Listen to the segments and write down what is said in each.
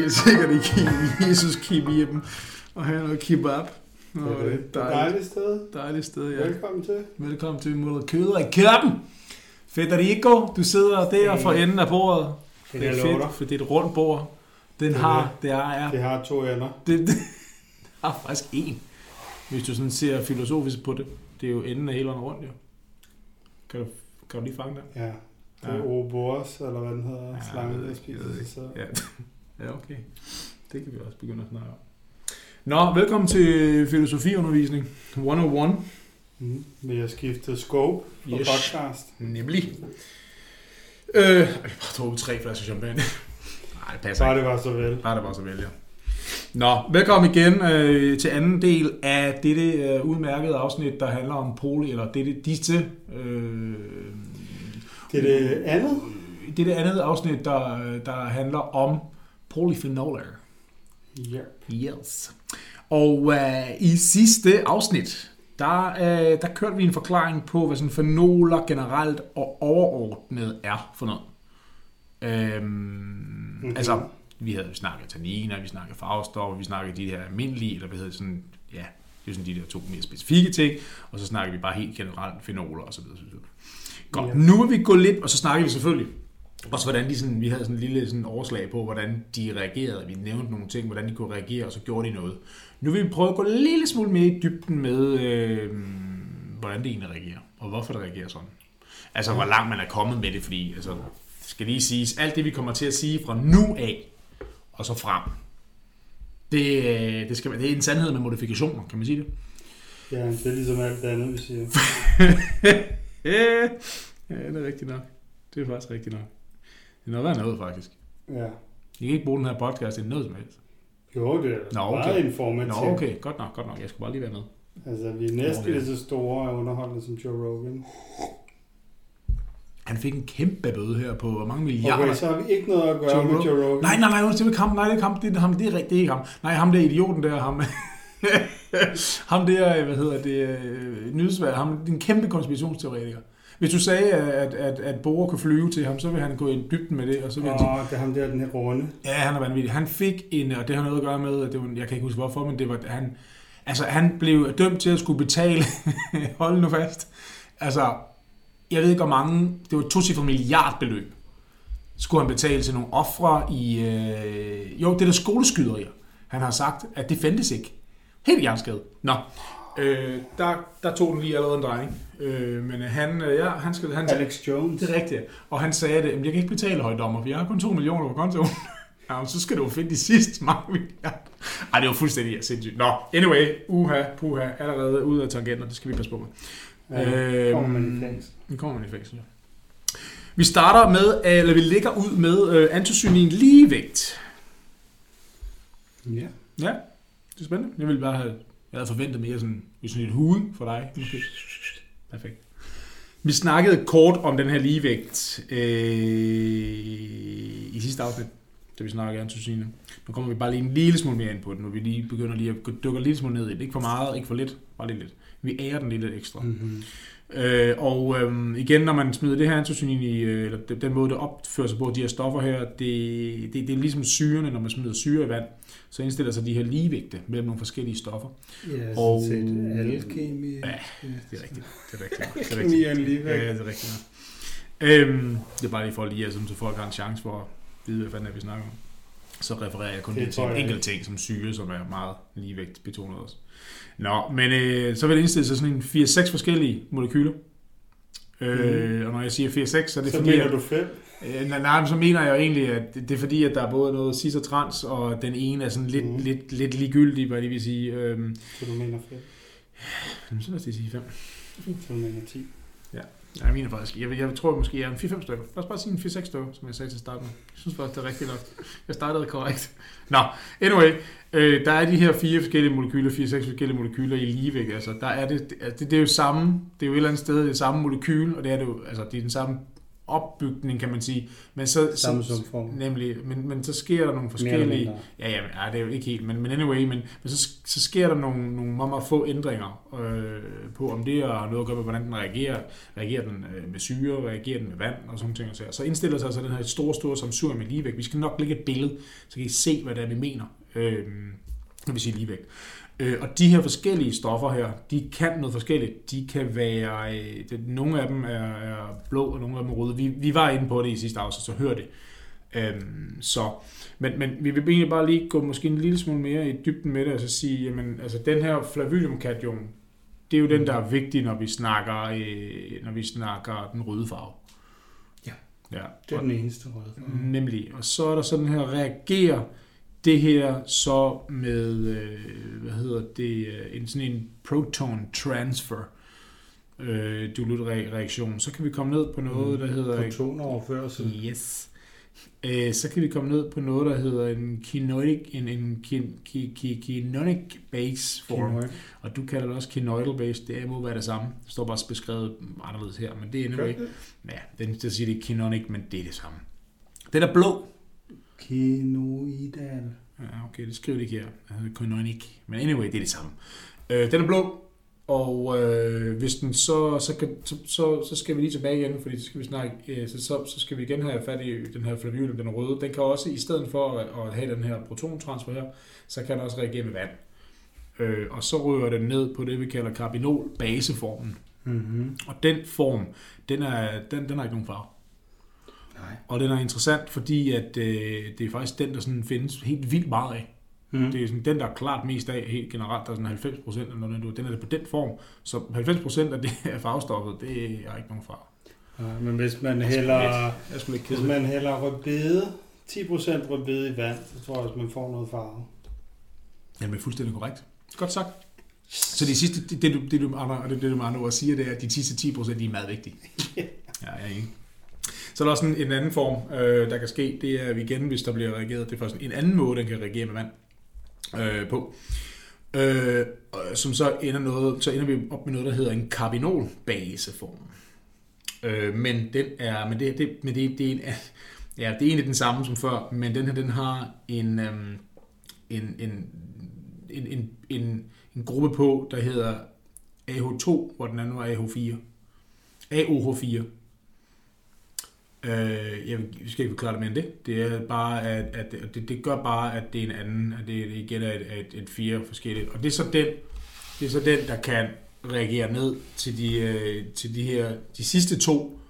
helt sikkert i Jesus Kim i dem og have noget kebab. Det er det. Det er et dejligt sted. Dejligt sted, ja. Velkommen til. Velkommen til Molekyler i Køben. Federico, du sidder der for enden af bordet. Det Det er fedt. for det er et rundt bord. Den Det har, det er, er Det har to ender. det, det har faktisk en. Hvis du sådan ser filosofisk på det. Det er jo enden af hele vejen rundt, jo. Kan du, kan du lige fange det? Ja. Det er Ja. Ouroboros, eller hvad den hedder. Ja, Ja, jeg Slangen, ved der ikke, jeg ved spiser sig ikke. selv. Ja. Ja, okay. Det kan vi også begynde at snakke om. Nå, velkommen til filosofiundervisning 101. Mm. Vi har skiftet scope på Yes. podcast. Nemlig. Øh, jeg bare drukket tre flasker champagne. Nej, det passer Bare det var så vel. Bare det var så vælger. Nå, velkommen igen øh, til anden del af dette øh, udmærkede afsnit, der handler om poli, eller dette, disse, øh, Det er det andet. dette andet afsnit, der, der handler om polyphenoler. Ja. Yes. Og øh, i sidste afsnit, der, øh, der kørte vi en forklaring på, hvad sådan fenoler generelt og overordnet er for noget. Øhm, mm-hmm. Altså, vi havde snakket tanniner, vi snakkede farvestoffer, vi snakkede de her almindelige, eller hvad hedder sådan, ja, det er sådan de der to mere specifikke ting, og så snakker vi bare helt generelt fenoler og så videre. Så videre. Godt, Ja. nu vil vi gå lidt, og så snakker vi selvfølgelig også hvordan de sådan, vi havde sådan en lille sådan overslag på, hvordan de reagerede. Vi nævnte nogle ting, hvordan de kunne reagere, og så gjorde de noget. Nu vil vi prøve at gå en lille smule mere i dybden med, øh, hvordan det egentlig reagerer, og hvorfor det reagerer sådan. Altså, hvor langt man er kommet med det, fordi, altså, skal lige siges, alt det, vi kommer til at sige fra nu af, og så frem, det, øh, det, skal, det er en sandhed med modifikationer, kan man sige det? Ja, det er ligesom alt det andet, vi siger. ja, det er rigtigt nok. Det er faktisk rigtigt nok. Det er noget værd noget, faktisk. Ja. I kan ikke bruge den her podcast til noget som helst. Jo, det er Nå, okay. meget informativt. Nå, okay. Godt nok, godt nok. Jeg skulle bare lige være med. Altså, vi er næsten lige så store og underholdende som Joe Rogan. Han fik en kæmpe bøde her på hvor mange milliarder. Okay, så har vi ikke noget at gøre Joe med Rogan. Joe Rogan. Nej, nej, nej, det er ham. Nej, det er ham. Det er, ham. Det er, rigtigt, det er ikke ham. Nej, ham der idioten der, ham. ham der, hvad hedder det, øh, nyhedsværd, ham, det er en kæmpe konspirationsteoretiker. Hvis du sagde, at, at, at Bore kunne flyve til ham, så vil han gå i dybden med det, og så vil han sige, Åh, det er ham der, den her runde. Ja, han er vanvittig. Han fik en, og det har noget at gøre med, at det var, jeg kan ikke huske hvorfor, men det var, han, altså han blev dømt til at skulle betale, hold nu fast, altså, jeg ved ikke hvor mange, det var et tocifret milliardbeløb, skulle han betale til nogle ofre i, øh, jo, det der skoleskyderier. Han har sagt, at det fandtes ikke. Helt hjerneskade. Nå, øh, der, der tog den lige allerede en drejning. Øh, men øh, han, øh, ja, han skal, han, Alex Jones. det er rigtigt. Og han sagde det, "Jamen, jeg kan ikke betale højdommer, for jeg har kun 2 millioner på kontoen. ja, så skal du jo finde de sidste mange milliarder. Ej, det var fuldstændig sindssygt. Nå, anyway, uha, puha, allerede ud af tangenter, det skal vi passe på med. Ja, kommer man i fængsel. Nu kommer man i fængsel, ja. Vi starter med, eller vi ligger ud med øh, antocyanin ligevægt. Ja. Ja, det er spændende. Jeg ville bare have, jeg havde forventet mere sådan, sådan et hude for dig. Okay. Perfekt. Vi snakkede kort om den her ligevægt øh, i sidste afsnit, da vi snakkede antocyanin. Nu kommer vi bare lige en lille smule mere ind på den, når vi lige begynder lige at dykke lidt smule ned i det. Ikke for meget, ikke for lidt, bare lige lidt. Vi ærer den lidt ekstra. Mm-hmm. Øh, og øhm, igen, når man smider det her antocyanin i, øh, eller den- måde, det opfører sig på, de her stoffer her, det, det, det er ligesom syrene, når man smider syre i vand, så indstiller sig de her ligevægte mellem nogle forskellige stoffer. Ja, Og- og... set alle kemi. Ja, Det er rigtigt. Det er rigtigt. Det er rigtigt. er en ligevægt. Ja, det er rigtigt. Øhm, det er bare lige for lige, altså, så folk har en chance for at vide, hvad fanden er, vi snakker om. Så refererer jeg kun lige til en enkelt ting som syre, som er meget ligevægt betonet også. Nå, men øh, så vil det indstille sig sådan en 4-6 forskellige molekyler. Øh, og når jeg siger 4-6, så er det. Så fordi, mener at, du fem? øh, nej, nej, så mener jeg jo egentlig, at det, er fordi, at der er både noget cis og trans, og den ene er sådan lidt, Mhm. lidt, lidt ligegyldig, hvad det vil sige. Øh, Så du mener fem? så lad os sige 5. Så du mener ti? Ja, jeg mener faktisk, jeg, jeg tror måske, jeg er en 4-5 stykker. Lad os bare sige en 4-6 stykker, som jeg sagde til starten. Jeg synes faktisk, det er rigtigt nok. Jeg startede korrekt. Nå, anyway, øh, der er de her fire forskellige molekyler, 4-6 forskellige molekyler i ligevægt. Altså, der er det, det, det, det, er jo samme, det er jo et eller andet sted det samme molekyl, og det er det jo, altså, det er den samme opbygning, kan man sige. Men så, Samme så, som form. Nemlig, men, men så sker der nogle forskellige... Ja, ja, ja, det er jo ikke helt, men, men anyway, men, men så, så sker der nogle, nogle meget, meget få ændringer øh, på, om det har noget at gøre med, hvordan den reagerer. Reagerer den øh, med syre, reagerer den med vand og sådan ting. og sager. Så indstiller sig så den her store, store samsur med ligevægt. Vi skal nok lægge et billede, så kan I se, hvad det er, vi mener, øh, når vi siger ligevægt. Øh, og de her forskellige stoffer her, de kan noget forskelligt. De kan være, øh, det, nogle af dem er, er blå, og nogle af dem er røde. Vi, vi var inde på det i sidste afsnit, så hør det. Øhm, så, men, men vi vil egentlig bare lige gå måske en lille smule mere i dybden med det, og så sige, jamen, altså den her flavydiumkation, det er jo den, der er vigtig, når vi snakker, øh, når vi snakker den røde farve. Ja. ja. Det er den eneste røde. farve. Nemlig. Og så er der sådan her, reagerer det her så med, øh, hvad hedder det, øh, en sådan en proton transfer øh, reaktion. Så kan vi komme ned på noget, der hedder... Protonoverførsel. Yes. Øh, så kan vi komme ned på noget, der hedder en kinonic, en, en kin, ki, ki, kinonic base form. Kinoid. Og du kalder det også kinoidal base. Det må være det samme. Det står bare beskrevet anderledes her, men det er anyway. Ja, den der siger det er kinonic, men det er det samme. Den er blå. Kinoidal. Ja, okay, det skriver det ikke her. Canonic. Men anyway, det er det samme. Øh, den er blå, og øh, hvis den så, så, kan, så, så, så skal vi lige tilbage igen, fordi så skal vi snakke, øh, så, så, så skal vi igen have fat i den her flavyl, den røde. Den kan også, i stedet for at, at have den her protontransfer her, så kan den også reagere med vand. Øh, og så ryger den ned på det, vi kalder carbinol-baseformen. Mm-hmm. Og den form, den, er, den, den har ikke nogen farve. Nej. Og den er interessant, fordi at, øh, det er faktisk den, der sådan findes helt vildt meget af. Mm. Det er sådan, den, der er klart mest af helt generelt. Der er sådan 90 procent, eller noget, den er det på den form. Så 90 procent af det af farvestoffet, det er ikke nogen farve. Nej, men hvis man er hælder, er hvis man hælder rødbede, 10% rødbede i vand, så tror jeg også, man får noget farve. Jamen, det er fuldstændig korrekt. Godt sagt. Så de sidste, det, det, du, det, du, andre, det, det, du med andre ord siger, det er, at de sidste 10 procent, de er meget vigtige. Ja, jeg er enig. Så er der også en, en anden form, øh, der kan ske. Det er igen, hvis der bliver reageret. Det er faktisk en anden måde, den kan reagere med vand øh, på. Øh, som så ender, noget, så ender vi op med noget, der hedder en carbinolbaseform. Øh, men den er, men det, det, men det, det er en, ja, det er egentlig den samme som før, men den her, den har en, øhm, en, en, en, en, en, en gruppe på, der hedder AH2, hvor den anden var AH4. AOH4. Øh, jeg skal ikke forklare det mere end det. Det er bare, at, at det, det gør bare, at det er en anden, at det, det igen er et, et, et fire forskelligt. Og det er så den, det er så den, der kan reagere ned til de, øh, til de her, de sidste to,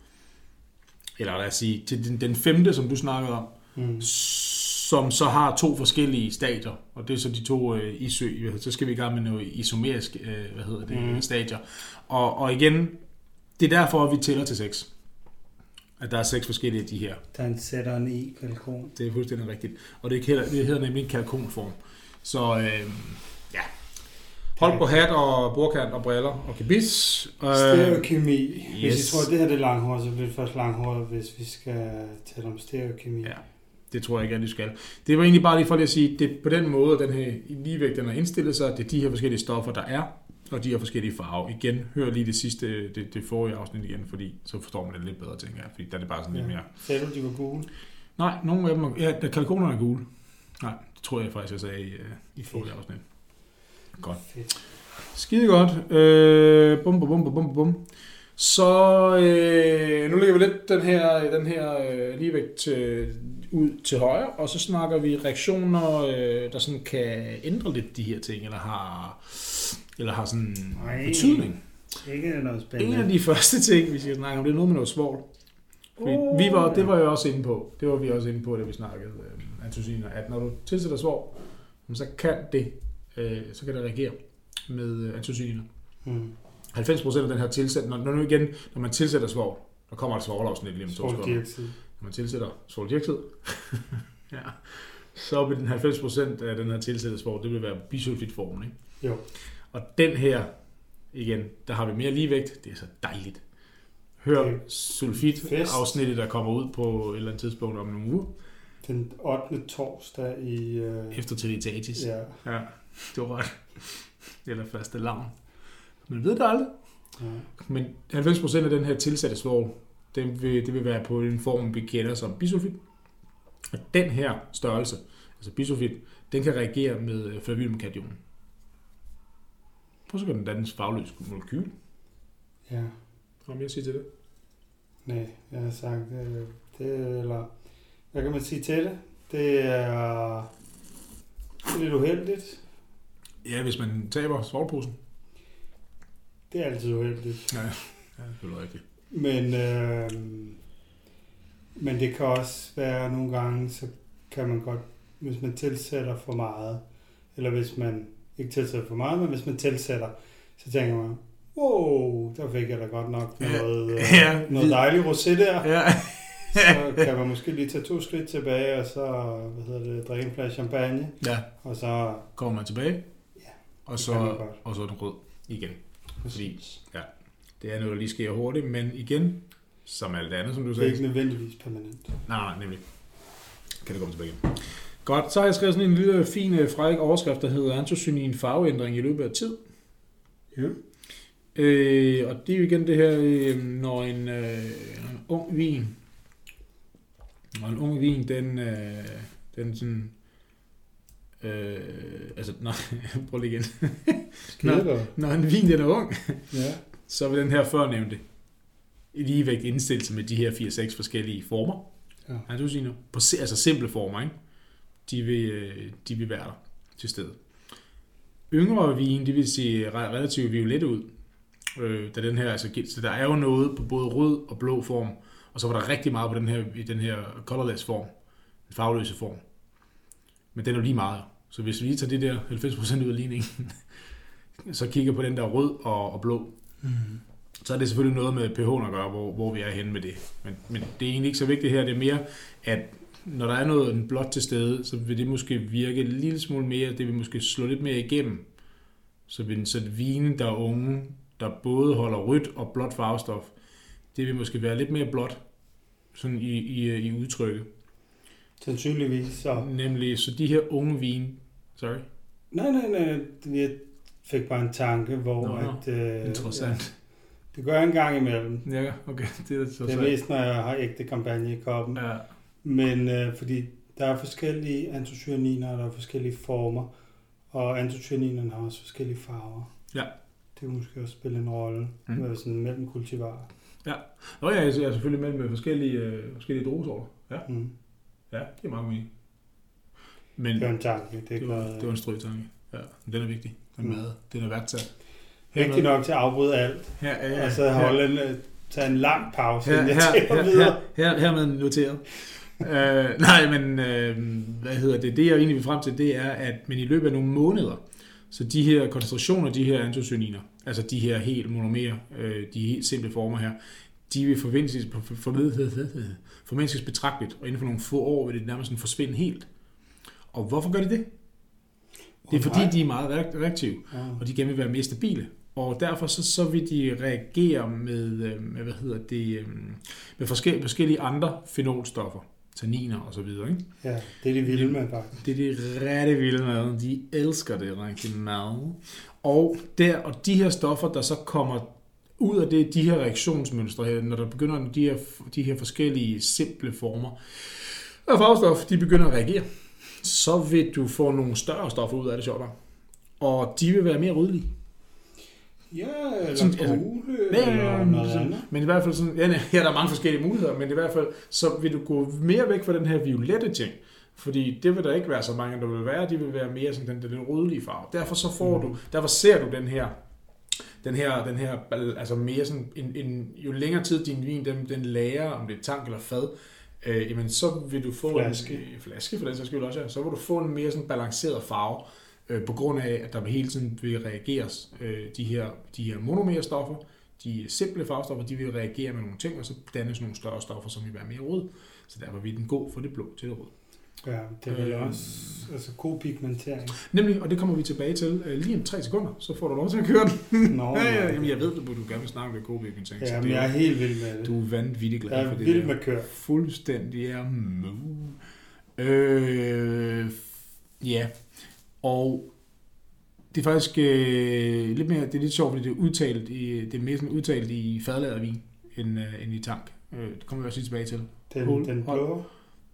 eller lad os sige, til den, den femte, som du snakkede om, Mm. som så har to forskellige stadier, og det er så de to øh, isø, så skal vi i gang med noget isomerisk, øh, hvad hedder det, mm. stadier. Og, og igen, det er derfor, at vi tæller til seks. At der er seks forskellige af de her. Der er en sætter en i kalkon. Det er fuldstændig rigtigt. Og det hedder, det hedder nemlig en kalkonform. Så øh, ja. Hold på hat og bordkant og briller og kibis. Øh, Stereokemi. Hvis yes. I tror, at det her det er langhåret, så bliver det først langhåret, hvis vi skal tale om stereokemi. Ja. Det tror jeg ikke, at du skal. Det var egentlig bare lige for at sige, det på den måde, den her ligevægt, den har indstillet sig. Det er de her forskellige stoffer, der er, og de her forskellige farver. Igen, hør lige det sidste, det, det forrige afsnit igen, fordi så forstår man det lidt bedre, tænker jeg. Fordi der er det bare sådan lidt mere... Sagde du, de var gule? Nej, nogle af dem er... Ja, der kalkonerne er gule. Nej, det tror jeg faktisk, jeg sagde i, øh, i forrige afsnit. Godt. Fedt. Skide godt. Øh, bum, bum, bum, bum, bum. Så øh, nu lægger vi lidt den her, den her øh, ligevægt til, ud til højre, og så snakker vi reaktioner, øh, der sådan kan ændre lidt de her ting, eller har, eller har sådan Nej. betydning. Ikke noget En spændende. af de første ting, vi skal snakke om, det er noget med noget svovl. Fordi vi var, det var jeg også inde på. Det var vi også inde på, da vi snakkede øh, antociner, at når du tilsætter svovl, så kan det, øh, så kan det reagere med øh. Mm. 90% af den her tilsæt, når, når nu igen, når man tilsætter svovl, der kommer et svovlafsnit lige om to sekunder. Når man tilsætter svovldioxid, ja, så vil den 90% af den her tilsættede svovl, det vil være bisulfitformen, ikke? Jo. Og den her, igen, der har vi mere ligevægt, det er så dejligt. Hør er sulfit-afsnittet, der kommer ud på et eller andet tidspunkt om nogle uger, Den 8. torsdag i... Øh, efter Trinitatis. ja. ja, det var ret. Eller første lavn. Man ved det aldrig. ja. Men 90% af den her tilsatte svovl, Den vil, det vil være på en form, vi kender som bisulfit. Og den her størrelse, altså bisulfit, den kan reagere med øh, flavinumkation. Prøv så kan den dannes fagløs molekyl. Ja. Har du mere at sige til det? Nej, jeg har sagt, øh, det, eller, hvad kan man sige til det? Det er, det er lidt uheldigt. Ja, hvis man taber svovlposen. Det er altid uheldigt. Ja, ja det er rigtigt. Men, øh, men det kan også være nogle gange, så kan man godt, hvis man tilsætter for meget, eller hvis man ikke tilsætter for meget, men hvis man tilsætter, så tænker man, wow, der fik jeg da godt nok Ja. noget, øh, Ja. noget dejligt rosé der. Ja. Så kan man måske lige tage to skridt tilbage, og så hvad hedder det, drikke en flaske champagne, ja, og så kommer man tilbage. Ja, Og så, og så er den rød igen. præcis. Det er noget, der lige sker hurtigt, men igen, som alt andet, som du Det er sagde. ikke nødvendigvis permanent. Nej, nej, nemlig. Kan det komme tilbage igen. Godt, så har jeg skrevet sådan en lille fin øh, fræk overskrift, der hedder antocynin farveændring i løbet af tid. Ja. Øh, og det er jo igen det her, øh, når en, øh, når en ung vin, når en ung vin, den, øh, den sådan, øh, altså, nej, prøv lige igen. Godt. Når en vin, den er ung, Ja. så vil den her førnævnte ligevægt indstille sig med de her 4-6 forskellige former. Ja. Nu. På, altså simple former, ikke? De vil, øh, de vil være der til stede. Yngre vin, de vil se re- relativt violette ud. Øh, da den her, altså, så der er jo noget på både rød og blå form, og så var der rigtig meget på den her, i den her colorless form, den farveløse form. Men den er jo lige meget. Så hvis vi lige tager det der 90% ud af ligningen, så kigger på den der rød og, og blå, Mm. så er det selvfølgelig noget med pH'en at gøre, hvor, hvor vi er henne med det. Men, men det er egentlig ikke så vigtigt her. Det er mere, at når der er noget en blåt til stede, så vil det måske virke en lille smule mere, det vil måske slå lidt mere igennem. Så vil så vinen, der er unge, der både holder rødt og blåt farvestof, det vil måske være lidt mere blåt sådan i, i, i udtrykket. Sandsynligvis så. Nemlig, så de her unge vine, sorry, Nej, nej, nej. Jeg fik bare en tanke, hvor Nå, at... Øh, interessant. Det gør jeg en gang imellem. Ja, okay, det er så Det er mest, når jeg har ægte kampagne i koppen. Ja, Men øh, fordi der er forskellige antocyaniner, og der er forskellige former, og antocyaninerne har også forskellige farver. Ja. Det kan måske også spille en rolle Mm. med sådan en mellemkultivar. Nå ja, jeg er selvfølgelig med med forskellige, øh, forskellige druesorter. Ja. Mm. Ja, det er meget mening. Men Det var en tanke. Det, er det var, noget, det var en strøtanke. Ja, men den er vigtig. Den Mm. mad, den er værdsat. vigtigt nok til at afbryde alt, Her, ja, ja, og så holde en, øh, tage en lang pause, her, inden her, jeg tager her, videre. her, her, hermed noteret. Uh, nej, men uh, hvad hedder det? Det jeg egentlig vil frem til, det er, at men i løbet af nogle måneder, så de her koncentrationer, de her antocyaniner, altså de her helt monomerer, øh, de helt simple former her, de vil forventes, for, for, formindskes betragteligt, og inden for nogle få år vil det nærmest forsvinde helt. Og hvorfor gør de det? Det er fordi, de er meget reak- reaktive, Ja. og de gerne vil være mere stabile. Og derfor så, så vil de reagere med, øh, med hvad hedder det, øh, med forskellige, forskellige andre fenolstoffer, tanniner og så videre. Ikke? ja, det er de vilde med faktisk. Det er de rigtig vilde med. De elsker det rigtig meget. Og, der, og de her stoffer, der så kommer ud af det, de her reaktionsmønstre her, når der begynder de her, de her forskellige simple former af farvestof, de begynder at reagere, så vil du få nogle større stoffer ud af det, sjovt. Og de vil være mere rødlige. Ja, eller Sådan, sådan, altså, Ja, ja, eller ja, noget sådan- andet. Men i hvert fald sådan, ja, nej, her er der mange forskellige muligheder, men i hvert fald, så vil du gå mere væk fra den her violette ting. Fordi det vil der ikke være så mange, der vil være. De vil være mere sådan den, den, den rødlige farve. Derfor så får du, derfor ser du den her, den her, den her, altså mere sådan, en, en, jo længere tid din vin, den, den lager, om det er tank eller fad, øh, jamen så vil du få Flaske. en flaske for den sags skyld også, ja. så vil du få en mere sådan balanceret farve, øh, på grund af, at der hele tiden vil reageres øh, de her, de her monomerstoffer, de simple farvestoffer, de vil reagere med nogle ting, og så dannes nogle større stoffer, som vil være mere rød. Så derfor vil den gå fra det blå til det rød. Ja, det er vel Øh. også altså, god pigmentering. Nemlig, og det kommer vi tilbage til øh, lige om tre sekunder, så får du lov til at køre den. Nå, ja, ja, jamen, jeg ved, du, du gerne vil snakke om ting, Ja, men jeg er helt vild med det. du er vanvittigt glad jeg for er det vild der. med kør. Fuldstændig er mu. Øh, ja, og det er faktisk øh, lidt mere, det er lidt sjovt, fordi det er udtalt i, det er mere sådan udtalt i fadlaget vin, end, øh, end i tank. Øh, det kommer vi også lige tilbage til. Den, Hold- den hold. blå.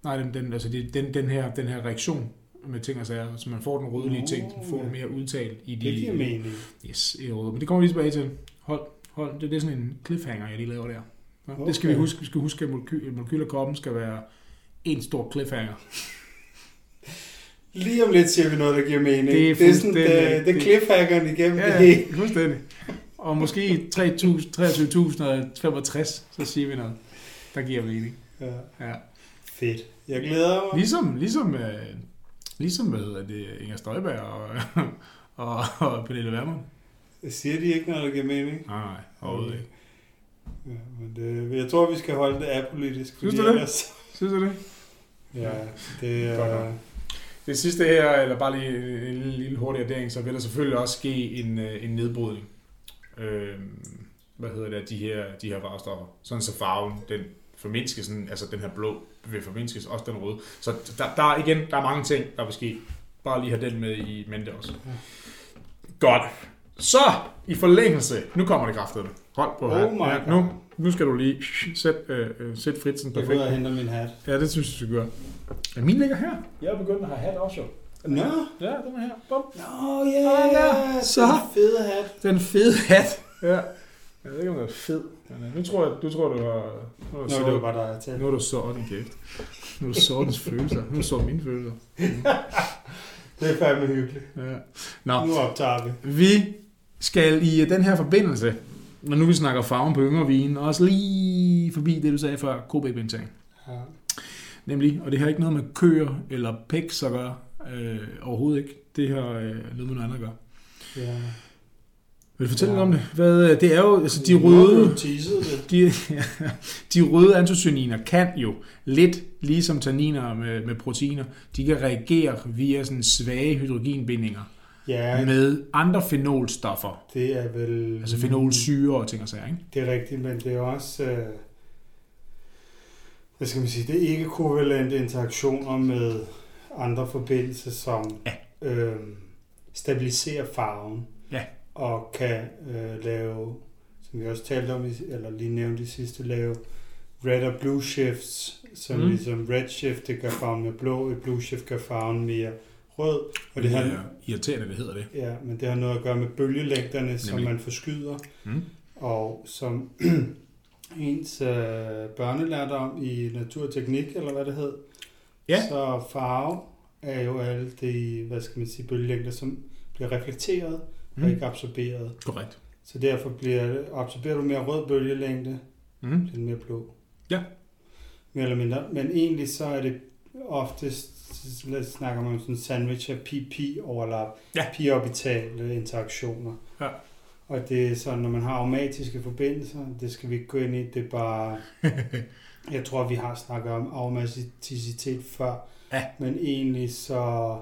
Nej, den, den, altså det, den, den, her, den her reaktion med ting og sager, så man får den rødlige ting, får ja. den mere udtalt i de... Det giver mening. Yes, i røde. Men det kommer vi lige tilbage til. Hold, hold. Det, det er sådan en cliffhanger, jeg lige laver der. Ja, okay. Det skal vi huske. Vi skal huske, at moleky- molekylekroppen skal være en stor cliffhanger. Lige om lidt siger vi noget, der giver mening. Det er det er sådan, det, fuldstændig- det er det- cliffhangeren igennem Ja, det ja, hele. fuldstændig. Og måske i 3000 23.065, så siger vi noget, der giver mening. Ja, Ja. fedt. Jeg glæder mig. Ligesom, ligesom, øh, ligesom hvad hedder det, Inger Støjberg og, og, og Pernille Vermund. Siger de ikke noget, der giver mening? Nej, nej, overhovedet ikke. Ja, men det, jeg tror, vi skal holde det apolitisk. Synes du det? ellers- Synes du det? Ja, det Godt er... nok. Det sidste her, eller bare lige en lille, lille hurtig addering, så vil der selvfølgelig også ske en, øh, en nedbrydning. Øh, hvad hedder det, de her, de her farvestoffer. Sådan så farven, den formindskes, sådan, altså den her blå vil formindskes, også den røde. Så der, der er igen, der er mange ting, der vil ske. Bare lige have den med i mente også. Godt. Så, i forlængelse, nu kommer det kraftedeme. Hold på Oh her. ja, nu, nu skal du lige sætte øh, øh, sæt fritsen Jeg går perfekt. og henter min hat. Ja, det synes jeg, du gøre. Ja, min ligger her. Jeg er begyndt at have hat også, jo. Nå, Ja, den er her. Bum. Nå ja, der. Så. Den fede hat. Den fede hat. Ja. Jeg ved ikke, om den er fed. Men øh, nu tror jeg, du tror, du har... Nu Nå, så, det var bare dig, talte. nu har du så din kæft. Nu har du så dens følelser. Nu har du så mine følelser. Det er fandme hyggeligt. Ja. Nå, Nu optager vi. vi skal i øh, den her forbindelse, når nu vi snakker farven på yngre vin, også lige forbi det, du sagde før, kobækbindtag. Ja. Nemlig, og det har ikke noget med køer eller peks at gøre, øh, overhovedet ikke. Det har øh, noget med noget andet at gøre. ja. Vil du fortælle Ja. om det? Hvad, øh, det er jo, altså de røde, de, de røde antocyaniner kan jo lidt ligesom tanniner med, med proteiner, de kan reagere via sådan svage hydrogenbindinger Ja, med andre fenolstoffer, det er vel... altså fenolsyre og ting og sager, ikke? Det er rigtigt, men det er også... Øh, hvad skal man sige? Det er ikke kovalente interaktioner med andre forbindelser, som Ja. øh, stabiliserer farven. Ja. Og kan øh, lave, som vi også talte om, eller lige nævnte i sidste, lave red og blue shifts, som Mm. ligesom red shift, det gør farven mere blå, et blue shift gør farven mere rød. Og det det har, er irriterende, det hedder det. ja, men det har noget at gøre med bølgelængderne, som Nemlig. man forskyder Mm. og som ens øh, børne lærte om i naturteknik, eller hvad det hed. Ja. Så farve er jo alle de, hvad skal man sige, bølgelængder, som bliver reflekteret mm. og ikke absorberet. Korrekt. Så derfor bliver, absorberer du mere rød bølgelængde, Mm. bliver den mere blå. Ja. Mere eller mindre. Men egentlig så er det oftest, så snakker man om sådan en sandwich af PP-overlap, Ja. p-orbitale interaktioner. Ja. Og det er sådan, når man har aromatiske forbindelser, det skal vi ikke gå ind i, det er bare, jeg tror, vi har snakket om aromaticitet før, Ja. men egentlig så,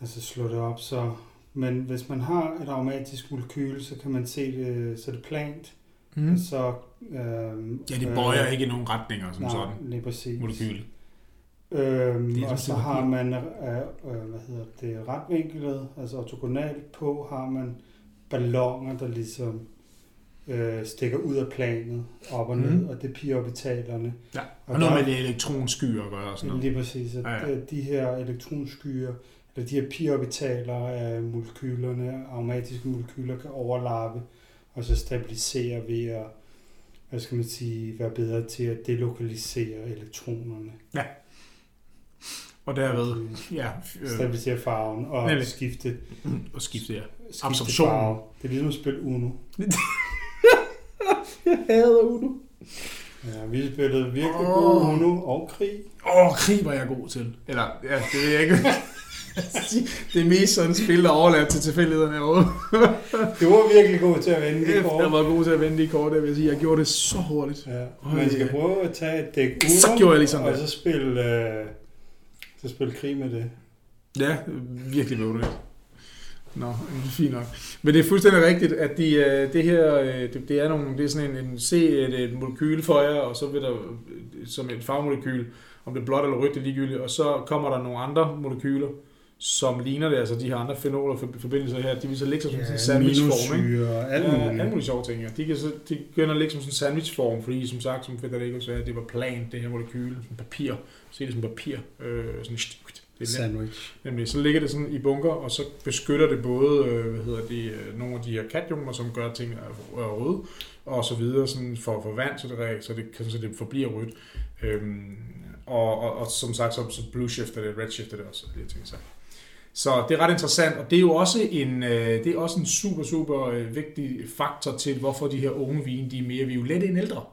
altså slå det op, så, men hvis man har et aromatisk molekyle, så kan man se det, så er det plant, Mm. så... Øhm, Ja, de bøjer ikke i nogen retninger som nej, sådan. lige præcis. Molekyl. Øhm, Det er og så rigtig har man, øh, øh, hvad hedder det, retvinklet, altså ortogonalt på, har man ballonger, der ligesom øh, stikker ud af planet, op og ned, mm. og det er pi-orbitalerne. Ja, Og og noget der- med det elektronskyer at gøre og sådan noget. Lige præcis, at Ja, ja, ja. ja. de her elektronskyer, eller de her pi-orbitaler af molekylerne, aromatiske molekyler, kan overlappe og så stabilisere ved at, hvad skal man sige, være bedre til at delokalisere elektronerne. Og derved, ja, øh, Stabilisere farven og Nemlig. skifte, og skifte, ja. skifte Absorptionen. farve. Det er ligesom at spille Uno. Jeg hader Uno. Ja, vi spillede virkelig oh. god Uno og krig. Åh, oh, krig var jeg god til. Eller, ja, det ved jeg ikke. det er mest sådan et spil, der er overladt til tilfældighederne herude. Det var virkelig god til at vende det Jeg kort. var god til at vende de kort, jeg vil sige. Jeg gjorde det så hurtigt. Ja, man skal prøve at tage et dæk Uno, Så gjorde jeg ligesom og det. så spille, øh, så spille krig med det. Ja, virkelig bøvlet. Nå, fint nok. Men det er fuldstændig rigtigt, at de, øh, det her, øh, det, det er, nogle, det er sådan en, en C, et, et molekyl for jer, og så vil der, som et farvemolekyl, om det er blåt eller rødt, det er ligegyldigt, og så kommer der nogle andre molekyler, som ligner det, altså de her andre fenoler for forbindelser her, de vil så ligge som sådan Ja, en sandwichform, ikke? og alt Ja, alle mulige sjove ting, ja. De, kan så, de begynder at ligge som sådan en sandwichform, fordi som sagt, som Federico sagde, det var plan, det her molekyle, som papir. Se det som papir. Øh, sådan, det er nemt. Sandwich. Nemlig, så ligger det sådan i bunker, og så beskytter det både, øh, hvad hedder det, øh, nogle af de her kationer, som gør ting er, røde, og så videre, sådan for, for vand, så det, så det, kan- så det forbliver rødt. Øhm, og, og, og, som sagt, så, så blue shifter det, red shifter det også, de her ting. Så. så det er ret interessant, og det er jo også en, øh, det er også en super, super øh, vigtig faktor til, hvorfor de her unge vine, de er mere violette end ældre.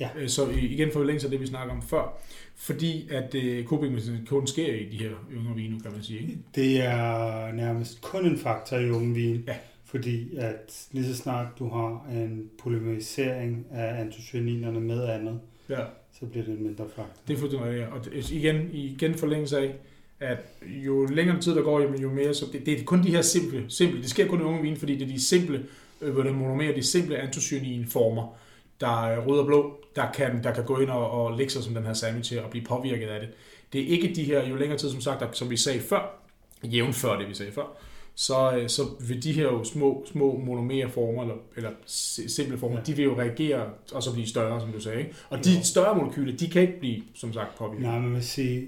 Ja. Øh, Så igen for forlængelse af det, vi snakker om før. Fordi at øh, kopigmedicin kun sker i de her yngre vine, kan man sige. Ikke? Det er nærmest kun en faktor i unge vin. Ja. Fordi at lige så snart du har en polymerisering af antocyanininerne med andet, Ja. så bliver det en mindre faktor. Det er fuldstændig rigtigt. Og det- igen, igen forlængelse af, at jo længere tid der går, jamen, jo mere, så det, det er kun de her simple, simple, det sker kun i unge vin, fordi det er de simple, øh, monomerer, de simple antocyanin-former, der er rød og blå, der kan, der kan gå ind og, og lægge sig som den her sandwich her og blive påvirket af det. Det er ikke de her, jo længere tid som sagt, der, som vi sagde før, jævnt før det vi sagde før, så, øh, så vil de her jo små, små monomere former, eller, eller si- simple former, ja. De vil jo reagere og så blive større, som du sagde. Ikke? Og de større molekyler, de kan ikke blive, som sagt, påvirket. Nej, man vil sige,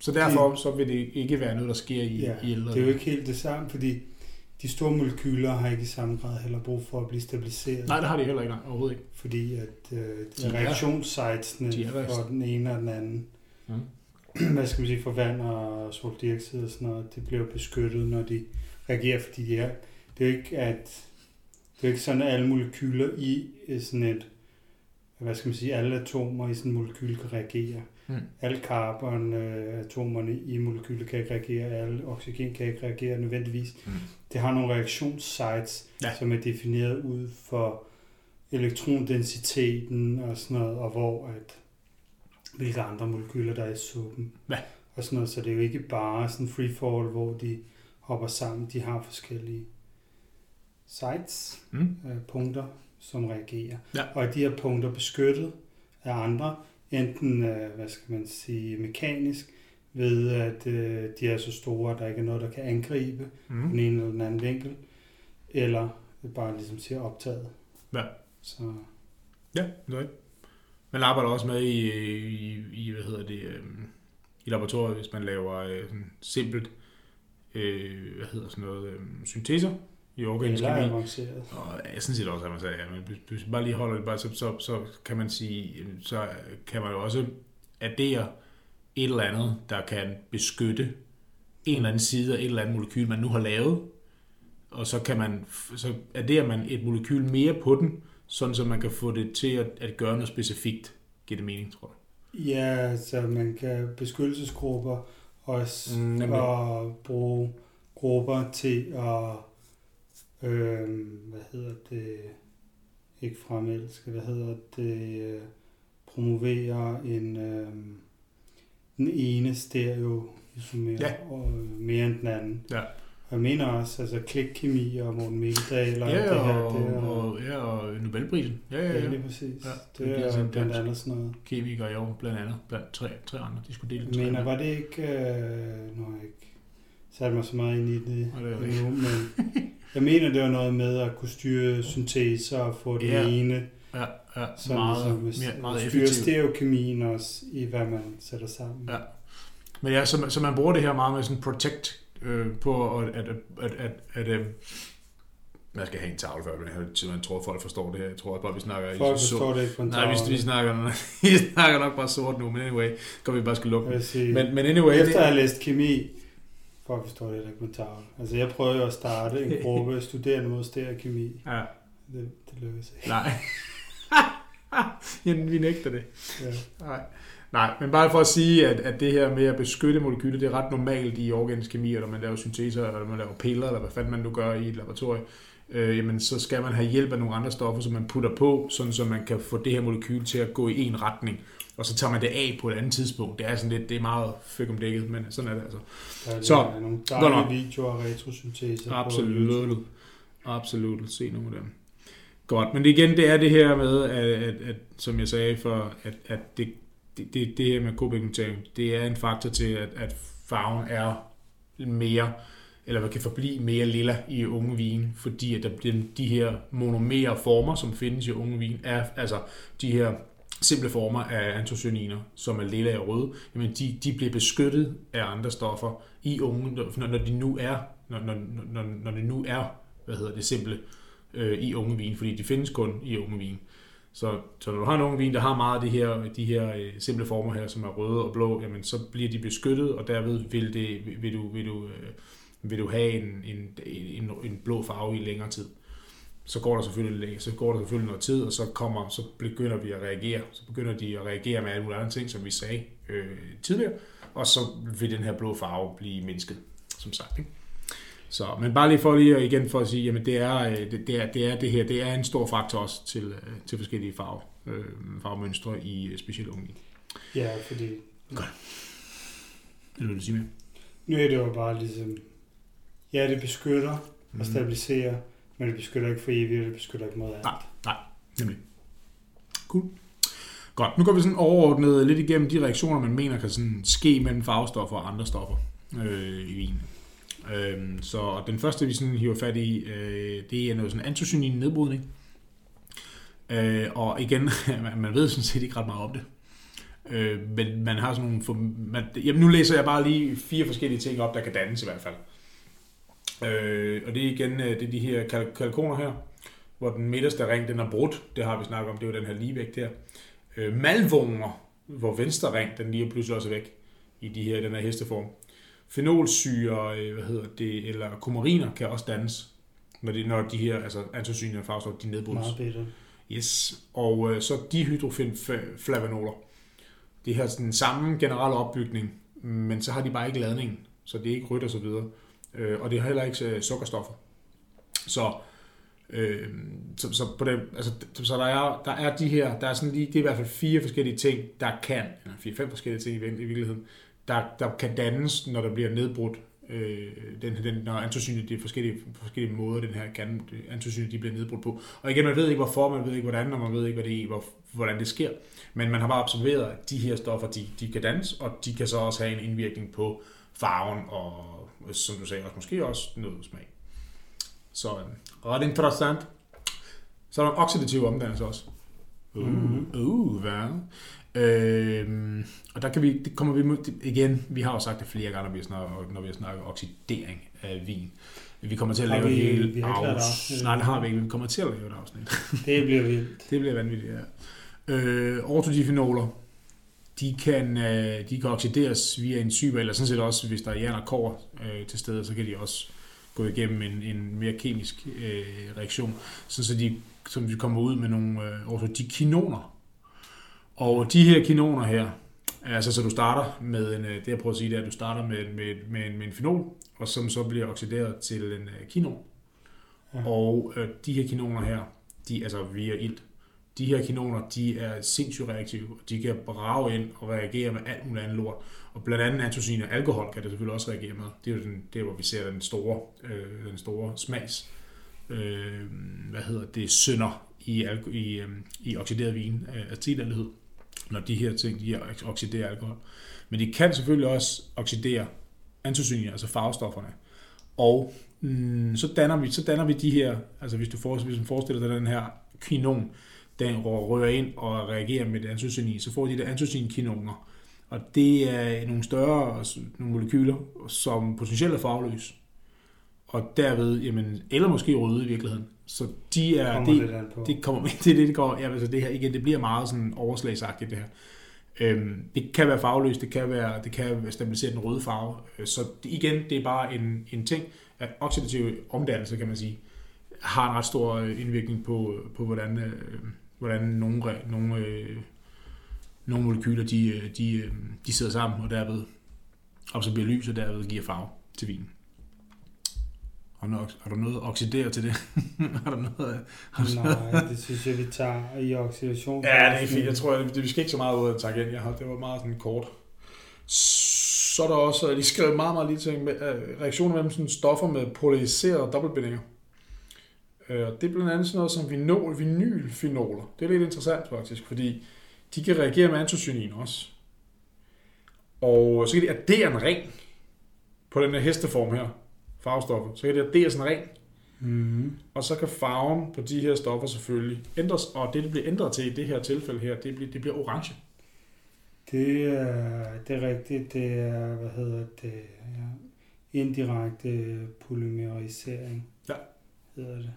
Så derfor så vil det ikke være noget, der sker i, ja, i ældre. det er jo ikke helt det samme, fordi de store molekyler har ikke i samme grad heller brug for at blive stabiliseret. Nej, det har de heller ikke, overhovedet ikke. Fordi at øh, De er- reaktionssitesene de for den ene og den anden, Mm. hvad skal man sige, for vand og soldioxid og sådan noget, det bliver beskyttet, når de reagerer, fordi de er, det er jo ikke, at det er ikke sådan, at alle molekyler i øh, sådan et, hvad skal man sige, alle atomer i sådan en molekyl kan reagere. Mm. Alle carbonatomerne i molekylet kan ikke reagere, alle oxygen kan ikke reagere nødvendigvis. Mm. Det har nogle reaktionssites, Ja. som er defineret ud for elektrodensiteten og sådan noget, og hvor at, hvilke andre molekyler der er i suppen. Ja. Og sådan noget, så det er jo ikke bare sådan free fall, hvor de hopper sammen. De har forskellige sites, Mm. øh, punkter, som reagerer. Ja. Og er de her punkter beskyttet af andre, enten, øh, hvad skal man sige, mekanisk, ved at øh, de er så store, at der ikke er noget, der kan angribe Mm. den ene eller den anden vinkel, eller bare ligesom siger optaget. Ja. Så Ja, det er rigtigt. Man arbejder også med i, i, i hvad hedder det, øhm, i laboratoriet, hvis man laver øh, sådan simpelt, øh, hvad hedder sådan noget, øhm, synteser i organisk eller kemi. avanceret. Og jeg synes set også, sagde, ja, men hvis- man bare lige holder det, bare, så, så, så kan man sige, øh, så kan man jo også addere et eller andet, der kan beskytte en eller anden side af et eller andet molekyl, man nu har lavet, og så kan man, så adderer man et molekyl mere på den, sådan så man kan få det til at, at gøre noget specifikt. Giver det mening, tror jeg? Ja, så man kan beskyttelsesgrupper også, Mm, nemlig. og bruge grupper til at, øh, hvad hedder det, ikke fremelske, hvad hedder det, øh, promovere en, øh, den ene stereo isomer Ja. og mere end den anden. Ja. Og jeg mener også, altså klikkemi og Morten Mikkeldal og Ja, det her, og, det er, og, ja, og Nobelprisen. Ja, ja, ja, ja. lige præcis. Ja, det det er sådan blandt andet sådan noget. Kemikere i år, blandt andet, blandt tre, tre andre. De skulle dele med. var det ikke... Øh, nu har jeg ikke sat mig så meget ind i det endnu, men jeg mener, det var noget med at kunne styre synteser og få det Ja. ene, Ja, ja, som meget, ligesom, mere, meget styre effektivt. stereokemien også i, hvad man sætter sammen. Ja. Men ja, så, så man bruger det her meget med sådan protect øh, på at, at, at, at, at, at øh, man skal have en tavle før, men jeg, jeg tror, at folk forstår det her. Jeg tror også bare, vi snakker i Folk så- forstår det ikke på en Nej, vi, tavle. vi, snakker, vi snakker nok bare sort nu, men anyway, går vi bare skal lukke Jeg sige, Men, men anyway, efter at det, have læst kemi, folk forstår det ikke på en tavle. Altså, jeg prøvede jo at starte en gruppe studerende mod stereokemi. ja, Det, det lykkedes ikke. nej. Jamen, vi nægter det. Ja. Nej. Nej, men bare for at sige, at, at det her med at beskytte molekyler, det er ret normalt i organisk kemi, eller man laver synteser, eller man laver piller, eller hvad fanden man nu gør i et laboratorium, øh, jamen så skal man have hjælp af nogle andre stoffer, som man putter på, sådan så man kan få det her molekyl til at gå i en retning, og så tager man det af på et andet tidspunkt. Det er sådan lidt, det er meget fik om dækket, men sådan er det altså. Der er Så, så, nogle godt nok. dejlige videoer af YouTube. Absolut. Absolut. Se nogle af dem. Godt, men igen, det er det her med, at, at, at som jeg sagde for, at, at det, det, det, det her med kopigmentering, det er en faktor til, at, at farven er mere, eller man kan forblive mere lilla i unge vin, fordi at der bliver de her monomere former, som findes i unge vin, er altså de her simple former af antocyaniner, som er lilla og røde, jamen de, de bliver beskyttet af andre stoffer i unge, når, når de nu er, når, når, når, når det nu er, hvad hedder det, simple øh, i unge vin, fordi de findes kun i unge vin. Så, så når du har en unge vin, der har meget af de her, de her øh, simple former her, som er røde og blå, jamen så bliver de beskyttet, og derved vil, det, vil, du, vil, du, øh, vil du have en, en, en, en blå farve i længere tid så går der selvfølgelig så går der selvfølgelig noget tid, og så kommer så begynder vi at reagere. Så begynder de at reagere med alle mulige andre ting, som vi sagde øh, tidligere, og så vil den her blå farve blive mindsket, som sagt. Ikke? Så, men bare lige for lige igen for at sige, jamen det er øh, det, det, er, det, er det her, det er en stor faktor også til, øh, til forskellige farver, øh, farvemønstre i øh, specielt unge. Ja, fordi... Godt. Vil du sige mere? Nu er det jo bare ligesom... Ja, det beskytter og mhm. stabiliserer, mm men det beskytter ikke for evigt, det beskytter ikke mod alt. Nej, nej, nemlig. Cool. Godt, nu går vi sådan overordnet lidt igennem de reaktioner, man mener kan sådan ske mellem farvestoffer og andre stoffer øh, i vin. Øh, så den første, vi sådan hiver fat i, øh, det er noget sådan antocyanin nedbrydning. Øh, og igen, man ved sådan set ikke ret meget om det. Øh, men man har sådan nogle... For, man, jamen nu læser jeg bare lige fire forskellige ting op, der kan dannes i hvert fald. Øh, og det er igen øh, det er de her kal- kalkoner her, hvor den midterste ring den er brudt. Det har vi snakket om, det er jo den her ligevægt her. Øh, malvoner, hvor venstre ring den lige pludselig også er væk i de her, den her hesteform. Fenolsyre, øh, hvad hedder det, eller kumariner kan også dannes, når de, når de her, altså antocyanin og farvestof, de nedbrydes. Meget bedre. Yes, og øh, så dihydrofenflavanoler. Det har sådan samme generelle opbygning, men så har de bare ikke ladning, så det er ikke rødt og så videre øh, og det har heller ikke øh, sukkerstoffer. Så, øh, så, så, på det, altså, så der, er, der er de her, der er sådan lige, det er i hvert fald fire forskellige ting, der kan, eller fire-fem forskellige ting i, i virkeligheden, der, der kan dannes, når der bliver nedbrudt øh, den, den, når antocinet, de forskellige, forskellige måder, den her kan, antocinet, de bliver nedbrudt på. Og igen, man ved ikke hvorfor, man ved ikke hvordan, og man ved ikke, hvad det er, hvor, hvordan det sker. Men man har bare observeret, at de her stoffer, de, de kan dannes, og de kan så også have en indvirkning på farven og som du sagde, også måske også noget smag. Så øh, ret interessant. Så er der en oxidativ omdannelse også. Uh, uh, hvad? Øh, og der kan vi, det kommer vi igen, vi har jo sagt det flere gange, når vi snakker, når vi snakker oxidering af vin. Vi kommer til at lave vi, et helt afsnit. Nej, det har vi ikke. Vi kommer til at lave et afsnit. Det bliver vildt. det bliver vanvittigt, ja. Øh, ortodifenoler, de kan, øh, de kan oxideres via enzymer, eller sådan set også, hvis der er jern og kår øh, til stede, så kan de også gå igennem en, en mere kemisk øh, reaktion, så, så de, som de kommer ud med nogle øh, også de kinoner. Og de her kinoner her, altså så du starter med en, øh, det jeg prøver at sige, det er, at du starter med, med, med, en, med en fenol, og som så bliver oxideret til en øh, kinon. Ja. Og øh, de her kinoner her, de altså via ilt, de her kanoner, de er sindssygt reaktive. De kan brage ind og reagere med alt muligt andet lort. Og blandt andet antocin og alkohol kan det selvfølgelig også reagere med. Det er jo den, det, hvor vi ser den store, øh, den store smags, øh, hvad hedder det, synder i, i, øh, i oxideret vin, øh, acetaldehyde, når de her ting de oxiderer alkohol. Men de kan selvfølgelig også oxidere antocinia, altså farvestofferne. Og mm, så, danner vi, så danner vi de her, altså hvis du forestiller, hvis du forestiller dig den her quinon, den rører ind og reagerer med det antocyanin, så får de der antocyanin-kinoner. Og det er nogle større nogle molekyler, som potentielt er farveløse. Og derved, jamen, eller måske røde i virkeligheden. Så de er, kommer det, det, det kommer det er det, det går, ja, altså det her, igen, det bliver meget sådan overslagsagtigt det her. Øhm, det kan være farveløst, det kan være, det kan stabilisere den røde farve. Øh, så igen, det er bare en, en ting, at oxidativ omdannelse, kan man sige, har en ret stor øh, indvirkning på, på hvordan, øh, hvordan nogle, nogle, øh, nogle molekyler de, øh, de, de sidder sammen, og derved absorberer lys, og derved giver farve til vinen. Har du, har du noget at oxidere til det? har du noget, har Nej, det synes jeg, vi tager i oxidation. Ja, det er fint. Jeg tror, det, vi skal ikke så meget ud af tangent. Jeg har, det var meget sådan kort. Så er der også, de skrev meget, meget lige ting med reaktioner mellem sådan stoffer med polariserede dobbeltbindinger. Øh, det er blandt andet sådan noget som vinol, vinylfenoler. Det er lidt interessant faktisk, fordi de kan reagere med antocyanin også. Og så kan de addere en ring på den her hesteform her, farvestoffet, så kan det, det er sådan ren, Mm. og så kan farven på de her stoffer selvfølgelig ændres, og det, det bliver ændret til i det her tilfælde her, det bliver, det bliver orange. Det er, det er rigtigt. Det er, hvad hedder det, ja, indirekte polymerisering. Ja. Hedder det.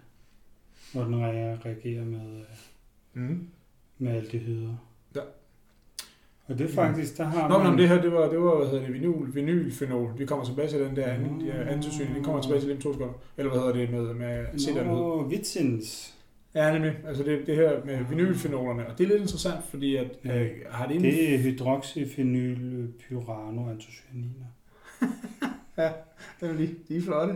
Hvor den re- reagerer med, øh, Mm. med aldehyder. Ja. Og det er faktisk, der har Nå, man... men det her, det var, det var hvad hedder det, vinyl, vinylfenol. Vi kommer tilbage til den der anden, ja, antosyn. Vi kommer tilbage til dem to sekunder. Eller hvad hedder det med, med acetaldehyde. Nå, vitsins. Ja, nemlig. Altså det, det her med vinylfenolerne. Og det er lidt interessant, fordi at, Ja. øh, har det inden... Det er hydroxyphenylpyranoantocyaniner. Det er lige, de er flotte.